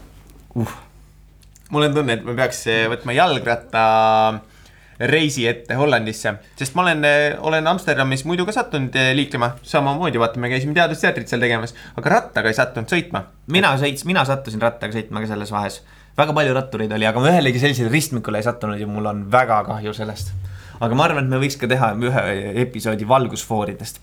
uh.. mul on tunne, et me peaks võtma jalgratta reisi ette Hollandisse, sest ma olen, olen Amsterdamis muidu ka sattunud eh, liiklema, samamoodi vaata, me käisime teadusteatrit seal tegemas, aga rattaga ei sattunud sõitma. mina sõits-, mina sattusin rattaga sõitma ka selles vahes, väga palju rattureid oli, aga ma ühelegi sellisele ristmikule ei sattunud ja mul on väga kahju sellest. aga ma arvan, et me võiks ka teha ühe episoodi valgusfooridest.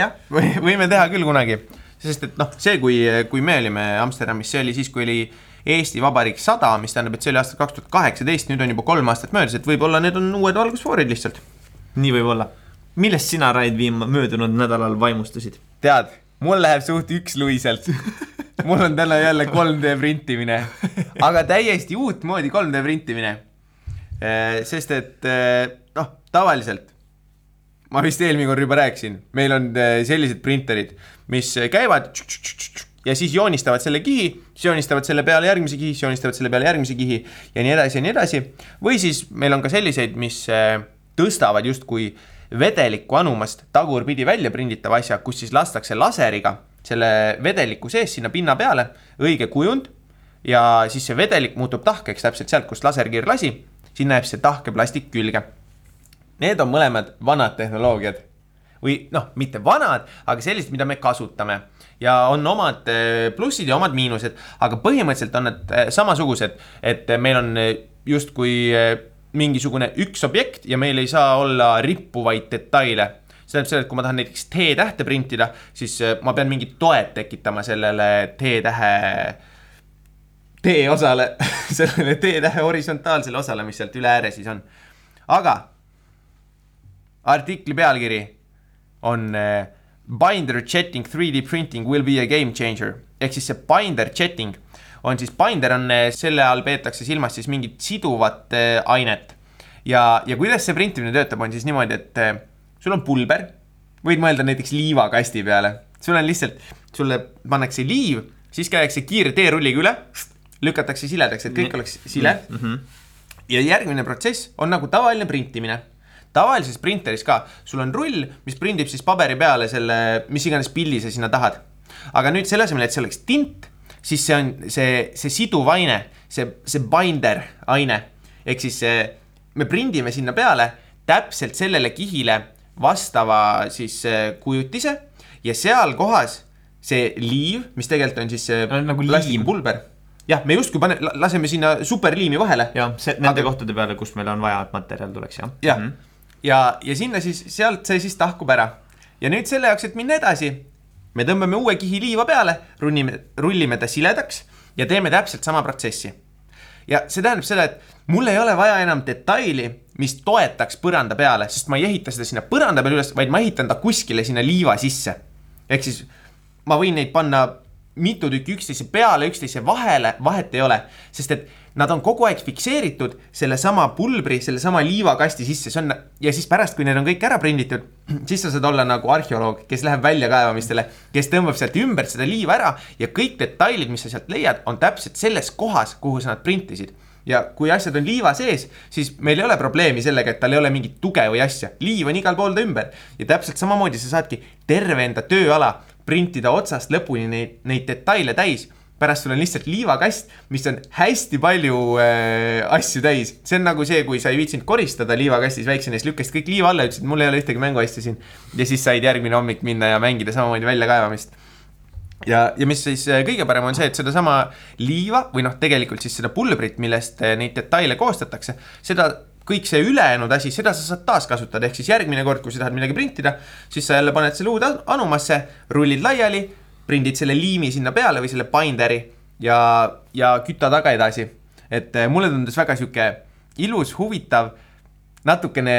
jah, võime teha küll kunagi, sest et noh, see, kui, kui me olime Amsterdamis, see oli siis, kui oli Eesti Vabariik sada, mis tähendab, et see oli aastal kaks tuhat kaheksateist, nüüd on juba kolm aastat möödas, et võib-olla need on uued valgusfoorid lihtsalt. nii võib olla. millest sina, Raid Viim, möödunud nädalal vaimustusid? tead, mul läheb suht üksluiselt. mul on täna jälle 3D printimine, aga täiesti uutmoodi 3D printimine. sest et eh, noh, tavaliselt ma vist eelmine kord juba rääkisin, meil on eh, sellised printerid, mis käivad ja siis joonistavad selle kihi, siis joonistavad selle peale järgmise kihi, siis joonistavad selle peale järgmise kihi ja nii edasi ja nii edasi. või siis meil on ka selliseid, mis eh, tõstavad justkui vedeliku anumast tagurpidi välja prinditava asja, kus siis lastakse laseriga selle vedeliku sees sinna pinna peale õige kujund ja siis see vedelik muutub tahkeks täpselt sealt, kust laserkiir lasi, sinna jääb see tahke plastik külge. Need on mõlemad vanad tehnoloogiad või noh, mitte vanad, aga sellised, mida me kasutame ja on omad eh, plussid ja omad miinused, aga põhimõtteliselt on need eh, samasugused, et eh, meil on justkui mingisugune üks objekt ja meil ei saa olla rippuvaid detaile. see tähendab seda, et kui ma tahan näiteks T-tähte printida, siis ma pean mingid toed tekitama sellele T-tähe T-osale, sellele T-tähe horisontaalsele osale, mis sealt üle ääre siis on. aga artikli pealkiri on eh, Binder jetting 3D printing will be a game changer ehk siis see binder jetting on siis, binder on, selle all peetakse silmas siis mingit siduvat eh, ainet. ja, ja kuidas see printimine töötab, on siis niimoodi, et eh, sul on pulber, võid mõelda näiteks liivakasti peale, sul on lihtsalt, sulle pannakse liiv, siis käiakse kiire teerulliga üle, lükatakse siledaks, et kõik oleks sile mm. -hmm. ja järgmine protsess on nagu tavaline printimine. Tavalises printeris ka, sul on rull, mis prindib siis paberi peale selle, mis iganes pildi sa sinna tahad. aga nüüd selle asemel, et see oleks tint, siis see on see, see siduv aine, see, see binder aine. ehk siis see, me prindime sinna peale täpselt sellele kihile vastava siis eh, kujutise ja seal kohas see liiv, mis tegelikult on siis see No nagu liim. plastikpulber. jah, me justkui pane, laseme sinna superliimi vahele jah, see nende Aga- kohtade peale, kus meil on vaja, et materjal tuleks jah. jah, ja, ja sinna siis, sealt see siis tahkub ära. ja nüüd selle jaoks, et minna edasi, me tõmbame uue kihi liiva peale, rullime, rullime ta siledaks ja teeme täpselt sama protsessi. ja see tähendab seda, et mul ei ole vaja enam detaili, mis toetaks põranda peale, sest ma ei ehita seda sinna põranda peale üles, vaid ma ehitan ta kuskile sinna liiva sisse. ehk siis ma võin neid panna mitu tükki üksteise peale, üksteise vahele, vahet ei ole, sest et nad on kogu aeg fikseeritud sellesama pulbri, sellesama liivakasti sisse, see on ja siis pärast, kui need on kõik ära prinditud, siis sa saad olla nagu arheoloog, kes läheb väljakaevamistele, kes tõmbab sealt ümbert seda liiva ära ja kõik detailid, mis sa sealt leiad, on täpselt selles kohas, kuhu sa nad printisid. Ja kui asjad on liiva sees, siis meil ei ole probleemi sellega, et tal ei ole mingit tuge või asja, liiv on igal pool ta ümber. Ja täpselt samamoodi sa saadki terve enda tööala printida otsast lõpuni neid, neid detaile täis. pärast sul on lihtsalt liivakast, mis on hästi palju äh, asju täis, see on nagu see, kui sa ei viitsinud koristada liivakastis väiksena, siis lükkasid kõik liiva alla, ütlesid, mul ei ole ühtegi mänguasja siin. ja siis said järgmine hommik minna ja mängida samamoodi väljakaevamist ja, ja mis siis äh, kõige parem on see, et sedasama liiva või noh, tegelikult siis seda pulbrit, millest äh, neid detaile koostatakse, seda kõik see ülejäänud asi, seda sa saad taaskasutada, ehk siis järgmine kord, kui sa tahad midagi printida, siis sa jälle paned selle uude anumasse, rullid laiali, prindid selle liimi sinna peale või selle binderi ja, ja küta taga edasi. et äh, mulle tundus väga sihuke ilus, huvitav, natukene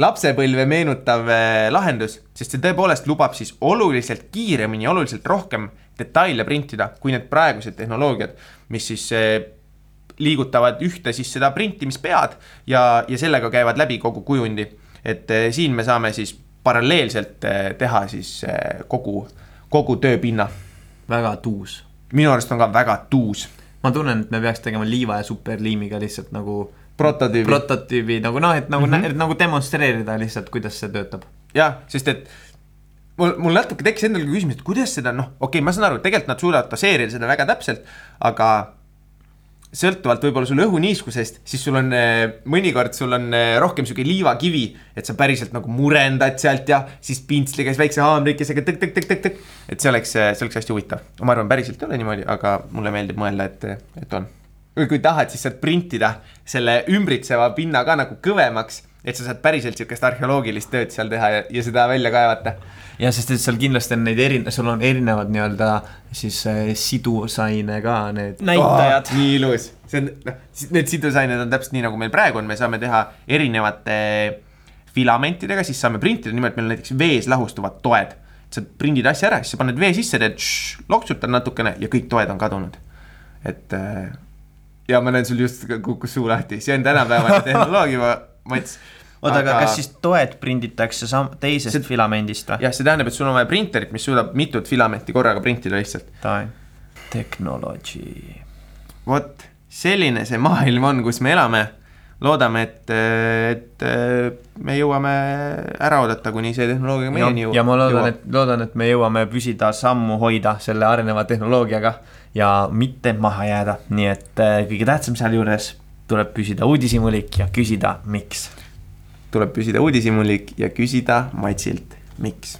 lapsepõlve meenutav äh, lahendus, sest see tõepoolest lubab siis oluliselt kiiremini, oluliselt rohkem detaile printida, kui need praegused tehnoloogiad, mis siis äh, liigutavad ühte siis seda printimispead ja, ja sellega käivad läbi kogu kujundi. et äh, siin me saame siis paralleelselt äh, teha siis äh, kogu, kogu tööpinna. väga tuus. minu arust on ka väga tuus ma tunnen, et me peaks tegema liiva ja superliimiga lihtsalt nagu prototüübi. prototüübi nagu noh, et nagu mm, -hmm. nagu demonstreerida lihtsalt, kuidas see töötab. jah, sest et mul, mul natuke tekkis endal küsimus, et kuidas seda noh, okei okay,, ma saan aru, tegelikult nad suudavad baseerida seda väga täpselt, aga sõltuvalt võib-olla sul õhuniiskusest, siis sul on eh, mõnikord sul on eh, rohkem sihuke liivakivi, et sa päriselt nagu murendad sealt ja siis pintsliga, siis väikse haamrikesega tõk-tõk-tõk-tõk-tõk. et see oleks, see oleks hästi huvitav, ma arvan, päriselt ei ole niimoodi, aga mulle meeldib mõelda, et, et on. või kui tahad, siis saad printida selle ümbritseva pinna ka nagu kõvemaks, et sa saad päriselt sihukest arheoloogilist tööd seal teha ja, ja seda välja kaevata ja sest, et seal kindlasti on neid eri, sul on erinevad nii-öelda siis äh, sidusaine ka need näitajad oh,. nii ilus, see on, noh, need sidusained on täpselt nii, nagu meil praegu on, me saame teha erinevate filamentidega, siis saame printida niimoodi, et meil on näiteks vees lahustuvad toed. sa prindid asja ära, siis sa paned vee sisse, teed šš, loksutad natukene ja kõik toed on kadunud. et äh, ja ma näen sul just kukkus suu lahti, see on tänapäevane tehnoloogia, Mats. oota, aga kas siis toed prinditakse sam-, teisest See- filamendist või? jah, see tähendab, et sul on vaja printerit, mis suudab mitut filamenti korraga printida lihtsalt. Technology. vot selline see maailm on, kus me elame. loodame, et, et me jõuame ära oodata, kuni see tehnoloogia meieni jõuab. ja ma loodan, et, loodan, et me jõuame püsida sammu hoida selle areneva tehnoloogiaga ja mitte maha jääda, nii et äh, kõige tähtsam sealjuures tuleb püsida uudishimulik ja küsida, miks. Tuleb püsida uudishimulik ja küsida Matsilt, miks